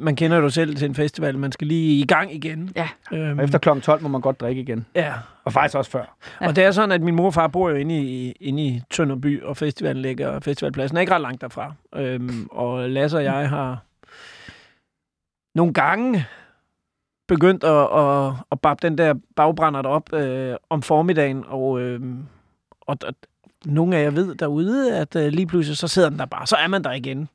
Speaker 3: Man kender jo selv til en festival, man skal lige i gang igen.
Speaker 1: Ja.
Speaker 3: Øhm,
Speaker 2: Og efter kl. 12 må man godt drikke igen.
Speaker 3: Ja,
Speaker 2: Og faktisk også før.
Speaker 3: og det er sådan, at min mor og far bor jo inde i, inde i Tønderby, og festivalen ligger, festivalpladsen er ikke ret langt derfra. Øhm, og Lasse og jeg har nogle gange begyndt at, at, at bappe den der bagbrænder op øh, om formiddagen, og, øh, og, og nogle af jer ved derude, at øh, lige pludselig så sidder den der bare, så er man der igen.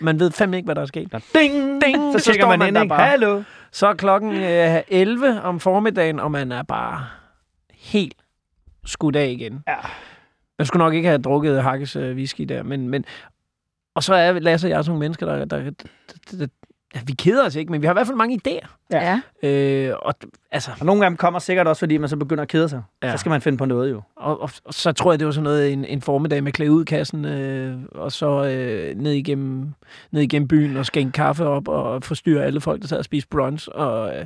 Speaker 3: Man ved fandme ikke, hvad der er sket.
Speaker 2: Der, ding,
Speaker 3: Ding,
Speaker 2: så
Speaker 3: så
Speaker 2: tjekker
Speaker 3: står
Speaker 2: man,
Speaker 3: man
Speaker 2: ind,
Speaker 3: der
Speaker 2: ikke?
Speaker 3: bare.
Speaker 2: Hallo.
Speaker 3: Så er klokken øh, 11 om formiddagen, og man er bare helt skudt af igen.
Speaker 2: Ja.
Speaker 3: Man skulle nok ikke have drukket Hakkes øh, whisky der, men, men... Og så er Lasse og jeg sådan nogle mennesker, der... der, der, der ja, vi keder os ikke, men vi har i hvert fald mange idéer.
Speaker 1: Ja.
Speaker 3: Øh, og, altså,
Speaker 2: Og nogle dem kommer sikkert også, fordi man så begynder at kede sig.
Speaker 3: Ja.
Speaker 2: Så skal man finde på noget jo.
Speaker 3: og, og, og, så tror jeg, det var sådan noget en, en formiddag med klæde ud kassen, øh, og så øh, ned, igennem, ned igennem byen og skænke kaffe op og forstyrre alle folk, der sad og spiste brunch. Og øh,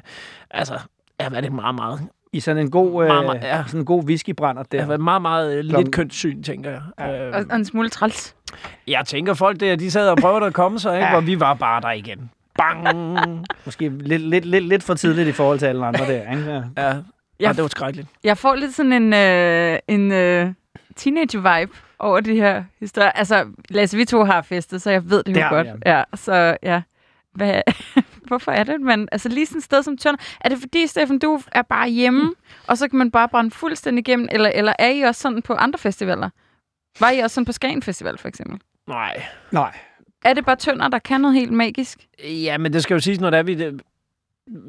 Speaker 3: altså, jeg har været det meget, meget,
Speaker 2: I sådan en god, øh,
Speaker 3: Meget, meget, ja.
Speaker 2: sådan en god whiskybrænder der.
Speaker 3: været meget, meget øh,
Speaker 2: Klokken-
Speaker 3: lidt kønssyn, tænker jeg.
Speaker 2: Ja.
Speaker 3: Øh,
Speaker 1: Og, og en smule træls.
Speaker 3: Jeg tænker, folk der, de sad og prøvede at komme sig, ikke?
Speaker 2: Ja.
Speaker 3: hvor vi var bare der igen. Bang!
Speaker 2: Måske lidt, lidt, lidt, lidt for tidligt i forhold til alle andre der. Ikke? Ja.
Speaker 3: Ja,
Speaker 1: Jeg-
Speaker 3: ja det var skrækkeligt.
Speaker 1: Jeg får lidt sådan en, øh, en øh, teenage-vibe over de her historier. Altså, Lasse, vi to har festet, så jeg ved det jo
Speaker 2: Det
Speaker 1: godt. Ja, så ja. Hvad, hvorfor er det, man... Altså lige sådan et sted som Tønder. Er det fordi, Steffen, du er bare hjemme, og så kan man bare brænde fuldstændig igennem? Eller, eller er I også sådan på andre festivaler? Var I også sådan på Skagen Festival, for eksempel?
Speaker 3: Nej.
Speaker 2: Nej.
Speaker 1: Er det bare Tønder, der kan noget helt magisk?
Speaker 3: Ja, men det skal jo siges, når der er vi... Det,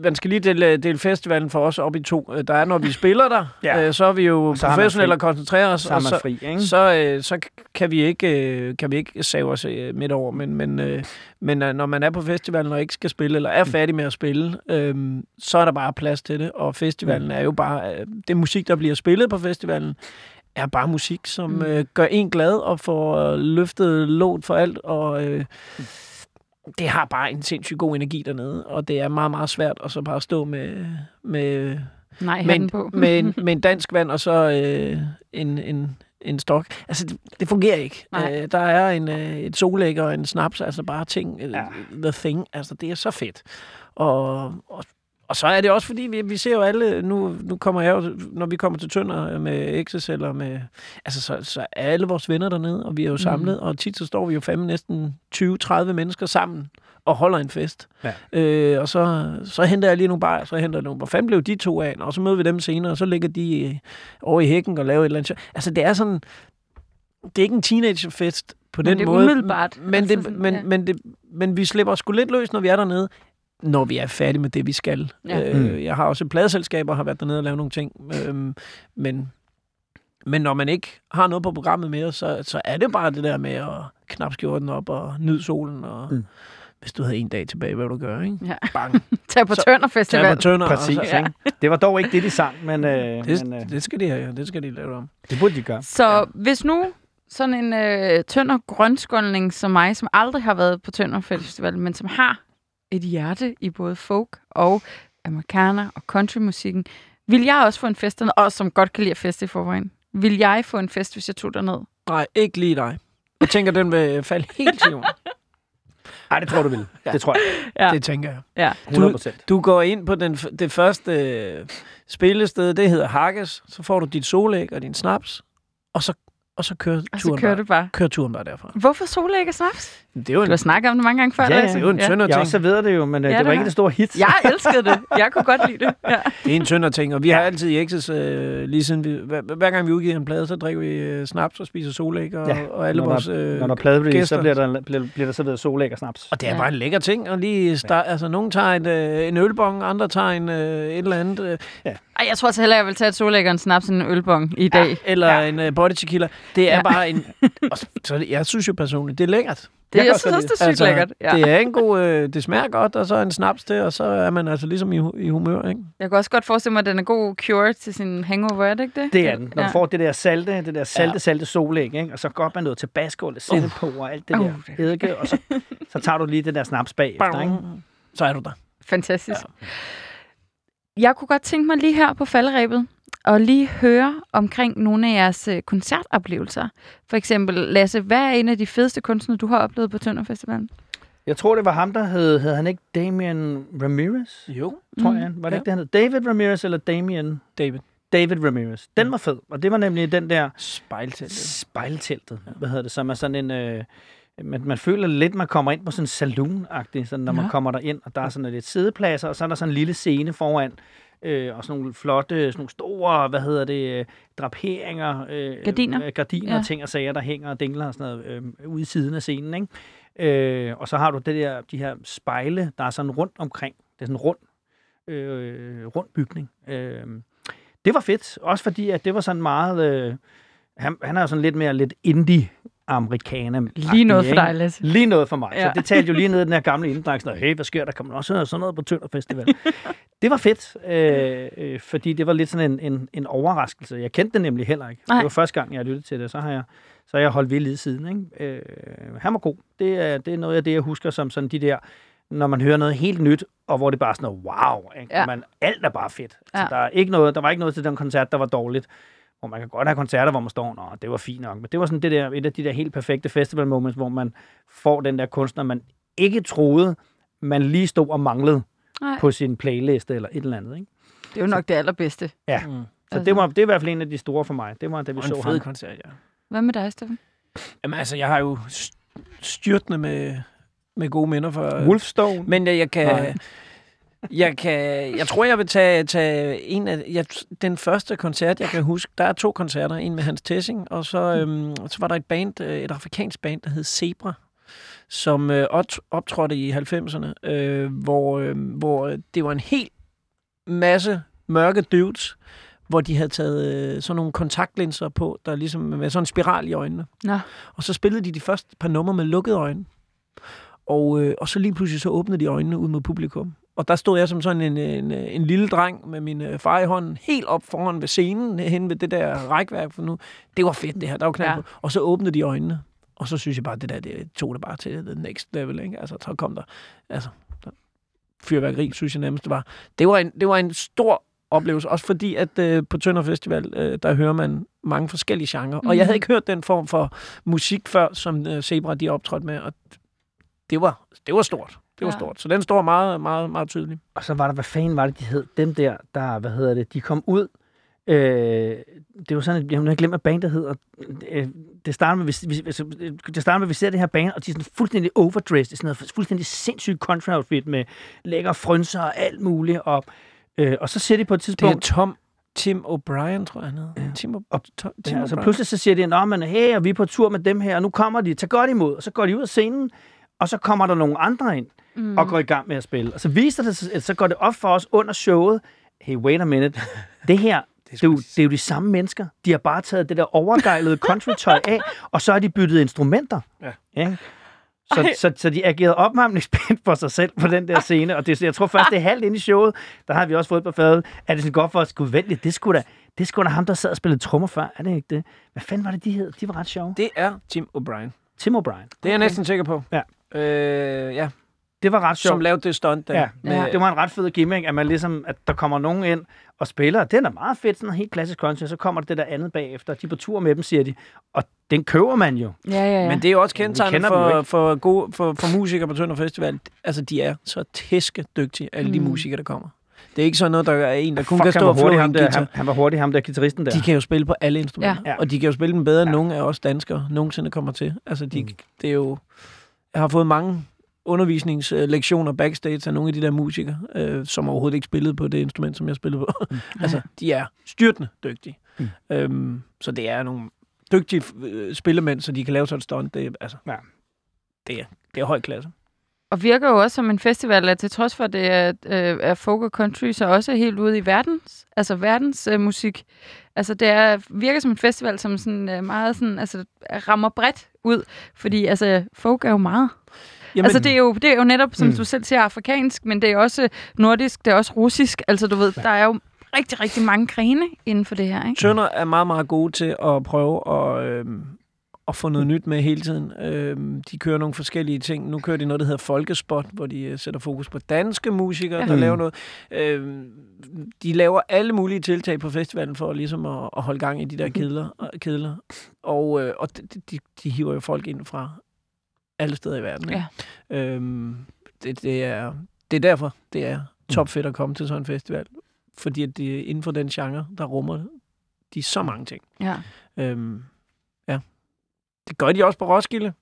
Speaker 3: man skal lige dele, dele festivalen for os op i to. Der er, når vi spiller der,
Speaker 2: Ja.
Speaker 3: øh, så er vi jo
Speaker 2: man
Speaker 3: professionelle
Speaker 2: fri.
Speaker 3: og koncentrerer os.
Speaker 2: Så er
Speaker 3: og
Speaker 2: man fri, ikke?
Speaker 3: så, øh, så kan vi ikke øh, kan vi ikke save os øh, midt over, men men øh, men øh, når man er på festivalen og ikke skal spille eller er færdig med at spille, øh, så er der bare plads til det, og festivalen er jo bare øh, det musik der bliver spillet på festivalen er bare musik som
Speaker 1: Mm.
Speaker 3: øh, gør en glad og får øh, løftet låt for alt og øh, det har bare en sindssygt god energi dernede, og det er meget, meget svært at så bare stå med, med,
Speaker 1: Nej,
Speaker 3: med, en,
Speaker 1: på.
Speaker 3: med, en, med en dansk vand og så øh, en, en, en stok. Altså, det, det fungerer ikke.
Speaker 1: Nej.
Speaker 3: Øh, der er en, øh, et solæg og en snaps, altså bare ting,
Speaker 2: Ja.
Speaker 3: ja. the thing. Altså, det er så fedt. Og, og, og så er det også, fordi vi, vi ser jo alle, nu, nu kommer jeg jo, når vi kommer til Tønder med XS eller med, altså så, så er alle vores venner dernede, og vi er jo samlet, mm. og tit så står vi jo fandme næsten 20-30 mennesker sammen og holder en fest.
Speaker 2: Ja.
Speaker 3: Øh, og så, så henter jeg lige nogle bajer, så henter jeg nogle, hvor fanden blev de to af? Og så møder vi dem senere, og så ligger de øh, over i hækken og laver et eller andet. Altså, det er sådan, det er ikke en teenagerfest på
Speaker 1: Men
Speaker 3: den
Speaker 1: det er
Speaker 3: måde.
Speaker 1: umiddelbart.
Speaker 3: Men,
Speaker 1: Altså
Speaker 3: det,
Speaker 1: sådan,
Speaker 3: men,
Speaker 1: ja.
Speaker 3: men, det, men vi slipper sgu lidt løs, når vi er dernede, når vi er færdige med det, vi skal.
Speaker 1: Ja.
Speaker 2: Mm.
Speaker 3: Øh, jeg har også et pladeselskab og har været dernede og lavet nogle ting. Øhm, men, men når man ikke har noget på programmet mere, så, så er det bare det der med at knap skjorten op og nyde solen. Og,
Speaker 2: Mm.
Speaker 3: mm. Hvis du havde en dag tilbage, hvad ville du gøre, ikke?
Speaker 1: Ja.
Speaker 3: Bang.
Speaker 1: Tag på Tønder
Speaker 3: Tag
Speaker 1: Festival.
Speaker 3: på tønder.
Speaker 2: Præcis,
Speaker 3: Og så,
Speaker 2: ikke? Det var dog ikke det, de sang, men, øh,
Speaker 3: det,
Speaker 2: men øh,
Speaker 3: det, skal de have, ja. det skal de lave om.
Speaker 2: det burde de gøre.
Speaker 1: Så
Speaker 3: Ja.
Speaker 1: ja. hvis nu sådan en øh, Tønder grønskåndning som mig, som aldrig har været på Tønder Festival, men som har et hjerte i både folk og americana og countrymusikken. Vil jeg også få en fest derned, og som godt kan lide at feste i forvejen? Vil jeg få en fest, hvis jeg tog derned?
Speaker 3: Nej, ikke lige dig. Jeg tænker, den vil falde helt til jorden.
Speaker 2: Nej, det tror du vil. Det tror jeg.
Speaker 1: Ja.
Speaker 3: Det tænker jeg.
Speaker 1: Ja.
Speaker 2: 100 procent.
Speaker 3: Du går ind på den, det første øh, spillested, det hedder Hakkes. Så får du dit solæg og din snaps, og så, og så kører
Speaker 1: Og så
Speaker 3: turen,
Speaker 1: kører
Speaker 3: bare,
Speaker 1: bare.
Speaker 3: kører turen bare derfra.
Speaker 1: Hvorfor solæg og snaps?
Speaker 3: Det er jo en,
Speaker 1: Du har snakket om det mange gange før,
Speaker 2: Ja, ja.
Speaker 3: Det er jo en tyndere
Speaker 2: Jeg har
Speaker 3: ting.
Speaker 2: også serveret det jo, men
Speaker 1: Ja,
Speaker 2: ja, det
Speaker 1: det
Speaker 2: var ikke
Speaker 1: har-
Speaker 2: det store hit.
Speaker 1: Jeg elskede det. Jeg kunne godt lide det. Ja.
Speaker 3: Det er en tyndere ting, og vi har altid i Exes, øh, lige siden vi, hver, hver gang vi udgiver en plade, så drikker vi øh, snaps og spiser solæg, og,
Speaker 2: Ja,
Speaker 3: og alle
Speaker 2: når
Speaker 3: vores øh,
Speaker 2: Når der er så bliver der, bliver, bliver der serveret solæg og snaps.
Speaker 3: Og det er
Speaker 1: Ja.
Speaker 3: bare en lækker ting, og lige start, altså nogen tager et, øh, en ølbong, andre tager en, øh, et eller andet, øh,
Speaker 1: Ej, jeg tror så hellere, jeg vil tage et solæg og en snaps end en ølbong i dag.
Speaker 3: eller
Speaker 2: Ja.
Speaker 3: ja. en øh, body tequila. Det er
Speaker 1: Ja.
Speaker 3: bare en, og så, er jeg synes jo personligt, det er lækkert.
Speaker 1: Det,
Speaker 2: Jeg
Speaker 1: jeg
Speaker 2: også
Speaker 1: synes også, det er sygt lækkert. Ja.
Speaker 3: Det er en god, øh, det smager godt, og så en snaps til, og så er man altså ligesom i, i humør, ikke?
Speaker 1: Jeg kan også godt forestille mig, at den er god cure til sin hangover, er det ikke det?
Speaker 2: Det er den. Når
Speaker 1: Ja.
Speaker 2: du får det der salte, det der salte,
Speaker 3: Ja.
Speaker 2: salte solæg, ikke? og så godt med noget tabasco eller sætte på og alt det
Speaker 1: Uh,
Speaker 2: der
Speaker 1: er
Speaker 2: eddike, og så, så tager du lige det der snaps bagefter. Ikke?
Speaker 3: Så er du der.
Speaker 1: Fantastisk. Ja. Jeg kunne godt tænke mig lige her på falderæbet og lige høre omkring nogle af jeres øh, koncertoplevelser. For eksempel, Lasse, hvad er en af de fedeste kunstnere, du har oplevet på Tønder Festivalen?
Speaker 2: Jeg tror, det var ham, der hed, hed han ikke Damian Ramirez?
Speaker 3: Jo,
Speaker 2: Tror
Speaker 1: Mm.
Speaker 2: jeg. Var det
Speaker 3: Ja.
Speaker 2: ikke det, han hed? David Ramirez eller Damian?
Speaker 3: David.
Speaker 2: David Ramirez. Den var fed, og det var nemlig den der
Speaker 3: Spejlteltet.
Speaker 2: spejlteltet, hvad hedder det, som er sådan en... Øh, man, man føler lidt, man kommer ind på sådan en saloon-agtig, sådan, når
Speaker 1: Nå.
Speaker 2: man kommer der ind, og der er sådan lidt sædepladser, og så er der sådan en lille scene foran, øh, og sådan nogle flotte, sådan nogle store, hvad hedder det, øh, draperinger, øh,
Speaker 1: Gardiner.
Speaker 2: øh, gardiner,
Speaker 1: Ja.
Speaker 2: ja. ting og sager, der hænger og dingler og sådan noget øh, ude i siden af scenen, ikke? Øh, og så har du det der, de her spejle, der er sådan rundt omkring. Det er sådan en rund, øh, rund bygning. Øh, det var fedt, også fordi, at det var sådan meget... Øh, han, han er jo sådan lidt mere lidt indie amerikaner.
Speaker 1: Lige noget for dig, Lasse.
Speaker 2: Lige noget for mig. Ja. Så det talte jo lige ned i den her gamle inddrag. Sådan, hey, hvad sker der? Man også sådan noget på Tønder Festival? det var fedt, øh, øh, fordi det var lidt sådan en, en, en overraskelse. Jeg kendte det nemlig heller ikke.
Speaker 1: Nej.
Speaker 2: Det var første gang, jeg lyttede til det. Så har jeg, så har jeg holdt ved lige siden. Ikke? Øh, han var god. Det er, det er noget af det, jeg husker som sådan de der, når man hører noget helt nyt, og hvor det bare er sådan noget, wow. Ikke?
Speaker 1: Ja.
Speaker 2: Man, alt er bare fedt.
Speaker 1: Ja.
Speaker 2: Ja. Så der, er ikke noget, der var ikke noget til den koncert, der var dårligt. Hvor man kan godt have koncerter, hvor man står, Nå, det var fint nok. Men det var sådan det der, et af de der helt perfekte festival moments, hvor man får den der kunstner, man ikke troede, man lige stod og manglede
Speaker 1: Nej,
Speaker 2: på sin playliste eller et eller andet. Ikke?
Speaker 1: det er jo nok det allerbedste.
Speaker 3: Mm.
Speaker 2: Så
Speaker 1: Altså.
Speaker 2: det, var, det er i hvert fald en af de store for mig. Det var, da vi
Speaker 3: Og
Speaker 2: så
Speaker 3: en
Speaker 2: ham.
Speaker 3: fed koncert, ja.
Speaker 1: Hvad med dig, Steffen?
Speaker 3: Jamen altså, jeg har jo st- styrtende med, med gode minder for...
Speaker 2: Wolfstone.
Speaker 3: Men jeg, jeg kan...
Speaker 2: Nej.
Speaker 3: Jeg, kan, jeg tror, jeg vil tage, tage en af... Jeg, den første koncert, jeg kan huske... Der er to koncerter. En med Hans Tessing, og så, øhm, så var der et band, øh, et afrikansk band, der hed Zebra, som øh, opt- optrådte i 90'erne, øh, hvor, øh, hvor det var en helt masse mørke dudes, hvor de havde taget øh, sådan nogle kontaktlinser på, der ligesom med sådan en spiral i øjnene.
Speaker 1: Nå.
Speaker 3: Og så spillede de de første par numre med lukkede øjne. Og, øh, og så lige pludselig så åbnede de øjnene ud mod publikum. Og der stod jeg som sådan en, en, en lille dreng med min øh, far i hånden, helt op foran ved scenen, hen ved det der rækværk, for nu, det var fedt det her, der var knald
Speaker 1: Ja.
Speaker 3: Og så åbnede de øjnene, og så synes jeg bare, det der, det tog det bare til the next level, ikke? Altså, så kom der, altså, der, fyrværkeri, synes jeg nærmest det var. Det var en, det var en stor oplevelse, også fordi, at øh, på Tønder Festival, øh, der hører man mange forskellige genrer, og jeg havde ikke hørt den form for musik før, som øh, Zebra de optrådte med, og det var, det var stort. Det var
Speaker 1: Ja.
Speaker 3: ja. stort. Så den står meget, meget, meget tydelig.
Speaker 2: Og så var der, hvad fanden var det, de hed? Dem der, der, hvad hedder det, de kom ud. Øh, det var sådan, at jeg har glemt, hvad bandet hedder. Øh, det starter med, vi, vi, det starter med, at vi ser det her band, og de er sådan fuldstændig overdressed, sådan noget fuldstændig sindssygt country outfit med lækker frynser og alt muligt. Og, øh, og så ser de på et
Speaker 3: Det er
Speaker 2: tidspunkt,
Speaker 3: Tom, Tim O'Brien, tror jeg, han hedder. Tim, o-
Speaker 2: Og-
Speaker 3: Tom, Tim
Speaker 2: Ja, altså pludselig så siger de, men hey, og vi er på tur med dem her, og nu kommer de, tag godt imod. Og så går de ud af scenen, og så kommer der nogle andre ind mm. og går i gang med at spille. Og så viser det sig, så går det op for os under showet, hey, wait a minute, det her, det er, jo, det er jo de samme mennesker. De har bare taget det der overgejlede country-tøj af, og så har de byttet instrumenter.
Speaker 3: Ja.
Speaker 2: Ja. Så, så, så de agerede opvarmningsspændt for sig selv på den der scene, og det, jeg tror først, det er halvt inde i showet, der har vi også fået på fadet, at det sådan godt for os, gud vent det skulle da, det skulle da ham, der sad og spillede trommer før, er det ikke det? Hvad fanden var det, de hed? De var ret sjove.
Speaker 3: Det er Tim O'Brien.
Speaker 2: Tim O'Brien.
Speaker 3: Det er jeg næsten sikker på.
Speaker 2: Ja.
Speaker 3: Øh, ja.
Speaker 2: Det var ret
Speaker 3: som
Speaker 2: sjovt.
Speaker 3: lavede det stunt der.
Speaker 2: Ja,
Speaker 3: Med,
Speaker 1: Ja.
Speaker 2: det var en ret fed gimmick, at man ligesom, at der kommer nogen ind og spiller. Den er meget fedt, sådan en helt klassisk og så kommer det der andet bagefter. De er på tur med dem, siger de. Og den køber man jo.
Speaker 1: Ja, ja, ja.
Speaker 3: Men det er jo også kendetegnet for, for, gode, for, for musikere på Tønder Festival. Altså, de er så tæske dygtige, alle de
Speaker 1: Mm.
Speaker 3: musikere, der kommer. Det er ikke sådan noget, der er en, der kun
Speaker 2: Fuck,
Speaker 3: kan stå og flå
Speaker 2: ham der, han, han var hurtig, ham der guitaristen der.
Speaker 3: De kan jo spille på alle instrumenter.
Speaker 2: Ja.
Speaker 3: Og de kan jo spille dem bedre, end nogen af os danskere nogensinde kommer til. Altså, de,
Speaker 2: Mm.
Speaker 3: det er jo... Jeg har fået mange undervisningslektioner backstage af nogle af de der musikere, øh, som overhovedet ikke spillede på det instrument, som jeg spillede på. altså, de er styrtende dygtige.
Speaker 2: Mm.
Speaker 3: Øhm, så det er nogle dygtige øh, spillemænd, så de kan lave sådan et stunt. Det, er- altså,
Speaker 2: Ja.
Speaker 3: det, er, det er høj klasse.
Speaker 1: Og virker jo også som en festival, at til trods for, at det er, øh, er folk og country, så også helt ude i verdens, altså verdens øh, musik. Altså det er, virker som en festival, som sådan, øh, meget sådan, altså, rammer bredt ud, fordi altså, folk er jo meget.
Speaker 3: Jamen,
Speaker 1: altså det er, jo, det er jo netop, som
Speaker 2: Mm.
Speaker 1: du selv siger, afrikansk, men det er også nordisk, det er også russisk. Altså du ved, der er jo rigtig, rigtig mange grene inden for det her, ikke?
Speaker 3: Tønder er meget, meget gode til at prøve at, øh, at få noget nyt med hele tiden. Øh, de kører nogle forskellige ting. Nu kører de noget, der hedder Folkespot, hvor de øh, sætter fokus på danske musikere, ja. Der
Speaker 2: Mm.
Speaker 3: laver noget. Øh, de laver alle mulige tiltag på festivalen for ligesom at, at holde gang i de der kedler. kedler. Og, øh, og de, de, de hiver jo folk ind fra alle steder i verden. Ikke? Ja. Øhm, det, det, er, det er derfor, det er topfedt at komme til sådan en festival. Fordi at det er inden for den genre, der rummer de så mange ting.
Speaker 1: Ja.
Speaker 3: Øhm. Det gør de også på Roskilde.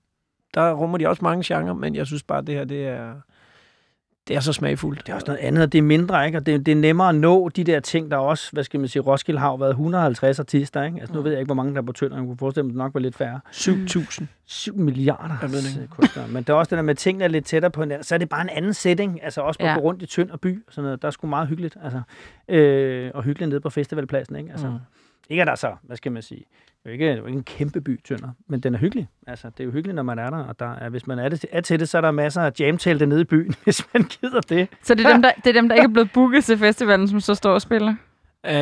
Speaker 3: Der rummer de også mange genrer, men jeg synes bare, det her, det er, det er så smagfuldt.
Speaker 2: Det er også noget andet, og det er mindre, ikke? Og det, det er nemmere at nå de der ting, der også, hvad skal man sige, Roskilde har jo været 150 artister, ikke? Altså nu
Speaker 3: Mm.
Speaker 2: ved jeg ikke, hvor mange der er på Tønder. Jeg kunne forestille mig, at det nok var lidt færre.
Speaker 3: 7.000.
Speaker 2: 7 milliarder
Speaker 3: ikke.
Speaker 2: øh, kunstnere. Men det er også det der med, at tingene er lidt tættere på hinanden. Så er det bare en anden setting. Altså også på
Speaker 1: Ja.
Speaker 2: ja. gå rundt i Tønd og by. og Sådan noget. Der er sgu meget hyggeligt. Altså, øh, og hyggeligt nede på festivalpladsen. Ikke? Altså,
Speaker 3: Mm
Speaker 2: ikke at der så, hvad skal man sige, det er ikke, det er jo ikke en kæmpe by, Tønder, men den er hyggelig. Altså, det er jo hyggeligt, når man er der, og der er, hvis man er, det, er til det, så er der masser af jamtalte nede i byen, hvis man gider det.
Speaker 1: Så det er, dem, der, det er dem, der ikke er blevet booket til festivalen, som så står og spiller?
Speaker 3: Øh,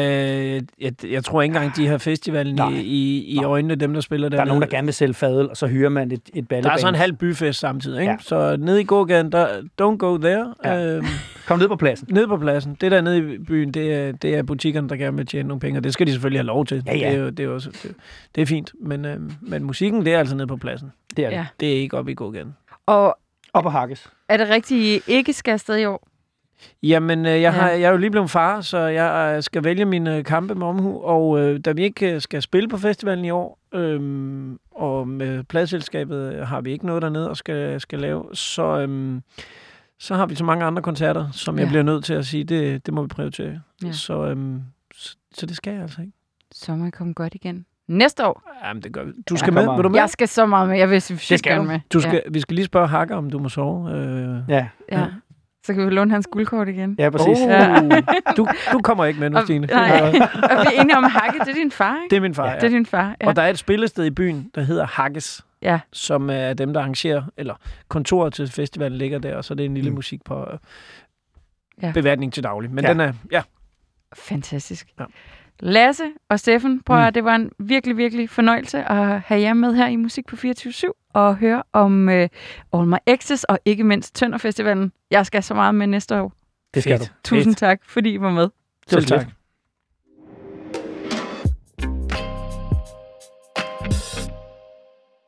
Speaker 3: jeg, jeg tror ikke engang, de har festivalen
Speaker 2: Nej.
Speaker 3: i, i, i
Speaker 2: Nej.
Speaker 3: øjnene, dem der spiller
Speaker 2: Der
Speaker 3: dernede.
Speaker 2: er nogen, der gerne vil sælge fadøl, og så hyrer man et, et
Speaker 3: Der er sådan en halv byfest samtidig, ikke? Ja. Så nede i gågaden, der, don't go there. Ja. Øhm,
Speaker 2: Kom ned på pladsen.
Speaker 3: nede på pladsen. Det der nede i byen, det er, det er butikkerne, der gerne vil tjene nogle penge, og det skal de selvfølgelig have lov til.
Speaker 2: Ja, ja.
Speaker 3: Det, er jo, det, er også- det, det er fint, men, øhm, men musikken, det er altså nede på pladsen.
Speaker 2: Det er det.
Speaker 1: Ja.
Speaker 2: Ja.
Speaker 3: Det er ikke oppe i gågaden.
Speaker 1: Og
Speaker 2: Op og hakkes.
Speaker 1: er det rigtigt, I ikke skal afsted i år?
Speaker 3: Jamen, øh, jeg, har,
Speaker 1: Ja.
Speaker 3: jeg er jo lige blevet far, så jeg øh, skal vælge mine kampe med omhu, og øh, da vi ikke øh, skal spille på festivalen i år, øh, og med pladselskabet øh, har vi ikke noget dernede og skal, skal lave, så, øh, så har vi så mange andre koncerter, som jeg
Speaker 1: Ja.
Speaker 3: bliver nødt til at sige, det, det må vi prioritere.
Speaker 1: Ja.
Speaker 3: Så, øh, så, så det skal jeg altså ikke.
Speaker 1: Så må I komme godt igen. Næste år.
Speaker 3: Jamen, det gør vi. Du
Speaker 2: Ja,
Speaker 3: skal med, vil du med?
Speaker 1: Jeg skal så meget med. Jeg vil sygt
Speaker 2: skal
Speaker 1: med.
Speaker 3: Du skal, Vi skal lige spørge Hakker, om du må sove. Øh,
Speaker 2: Ja,
Speaker 1: Ja. Så kan vi låne hans guldkort igen.
Speaker 2: ja præcis.
Speaker 3: Oh,
Speaker 1: Ja.
Speaker 3: du, du kommer ikke med nu,
Speaker 1: Og,
Speaker 3: Stine.
Speaker 1: nej, og vi er enige om, Hakke, det er din far, ikke?
Speaker 3: Det er min far,
Speaker 2: Ja.
Speaker 3: ja.
Speaker 1: Det er din far, ja.
Speaker 3: Og der er et spillested i byen, der hedder Hakkes.
Speaker 1: Ja.
Speaker 3: Som er dem, der arrangerer, eller kontoret til festivalen ligger der, og så er det en lille mm. Musik på øh,
Speaker 1: Ja.
Speaker 3: beværtning til daglig. Men
Speaker 2: Ja.
Speaker 3: den er, ja,
Speaker 1: Fantastisk.
Speaker 3: Ja.
Speaker 1: Lasse og Steffen, prøv at
Speaker 2: Mm.
Speaker 1: det var en virkelig, virkelig fornøjelse at have jer med her i Musik på 24 og høre om uh, All My Exes og ikke mindst Tønder Festivalen. Jeg skal så meget med næste år.
Speaker 2: Det skal
Speaker 3: Fedt.
Speaker 2: du.
Speaker 1: Tusind tak, fordi I var med.
Speaker 3: Selv tak.
Speaker 2: lidt.